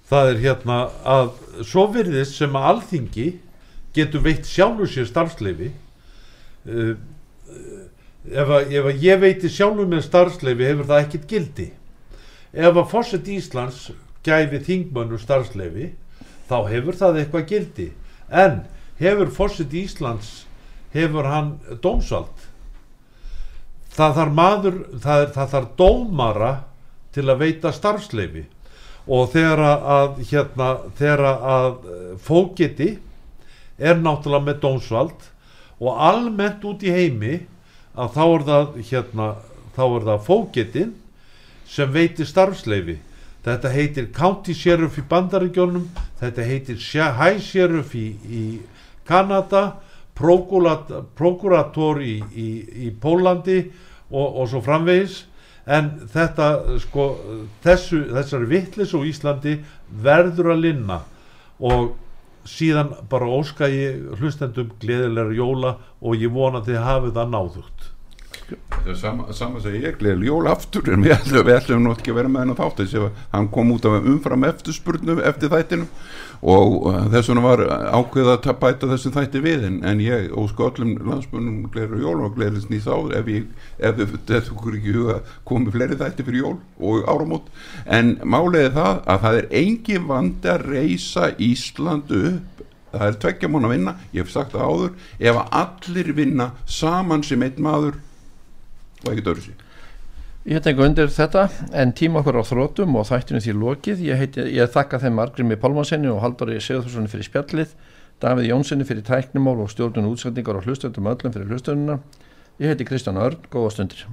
það er hérna að svo virðist sem að alþingi getur veitt sjálfur sér starfsleifi uh, ef, að, ef að ég veiti sjálfur mér starfsleifi hefur það ekkit gildi. Ef að fórsett Íslands gæfi þingmönnur starfsleifi þá hefur það eitthvað gildi. En hefur fórsett Íslands hefur hann dómsvald? Það þarf maður það, það þarf dómara til að veita starfsleifi og þegar að- hérna, þegar að eh, fógeti er náttúrulega með dómsvald og almennt út í heimi að þá er það hérna, það fógetin sem veitir starfsleifi þetta heitir county sheriff í bandaríkjónum þetta heitir high sheriff í, í Kanada prokurat, prokurator í, í, í Pólandi og, og svo framvegis en þetta sko þessu, þessari vittlis og Íslandi verður að linna. Og síðan bara óska ég hlustendum gleðilega jóla og ég vona að þið hafið það náðugt. Er sama, sem ég gleðil jól aftur en við ætlum, við ætlum nú ekki að vera með hennar þátt þess að hann kom út af umfram eftirspurnu eftir þættinu og uh, þess vegna var ákveð að ta- bæta þessu þætti við en, en ég ósku öllum landsbunum gleðil jól og gleðilis nýs áður ef, ef þetta okkur ekki huga komið fleiri þætti fyrir jól og áramót. En málega það að það er engin vandi að reysa Íslandu upp. Það er tveggja múna að vinna, ég hef sagt það áður ef allir vinna saman sem einn maður. Og ekkert öðru sér Ég tek undir þetta en tíma okkur á þrótum og þættinu því lokið. Ég, heiti, ég þakka þeim Margrimi Pálmansenni og Haldóri Sigurðurssoni fyrir spjallið, Davíð Jónssoni fyrir tæknimál og stjórnun útsendingar og hlustöndum öllum fyrir hlustönduna. Ég heiti Kristján Örn, góða stundir.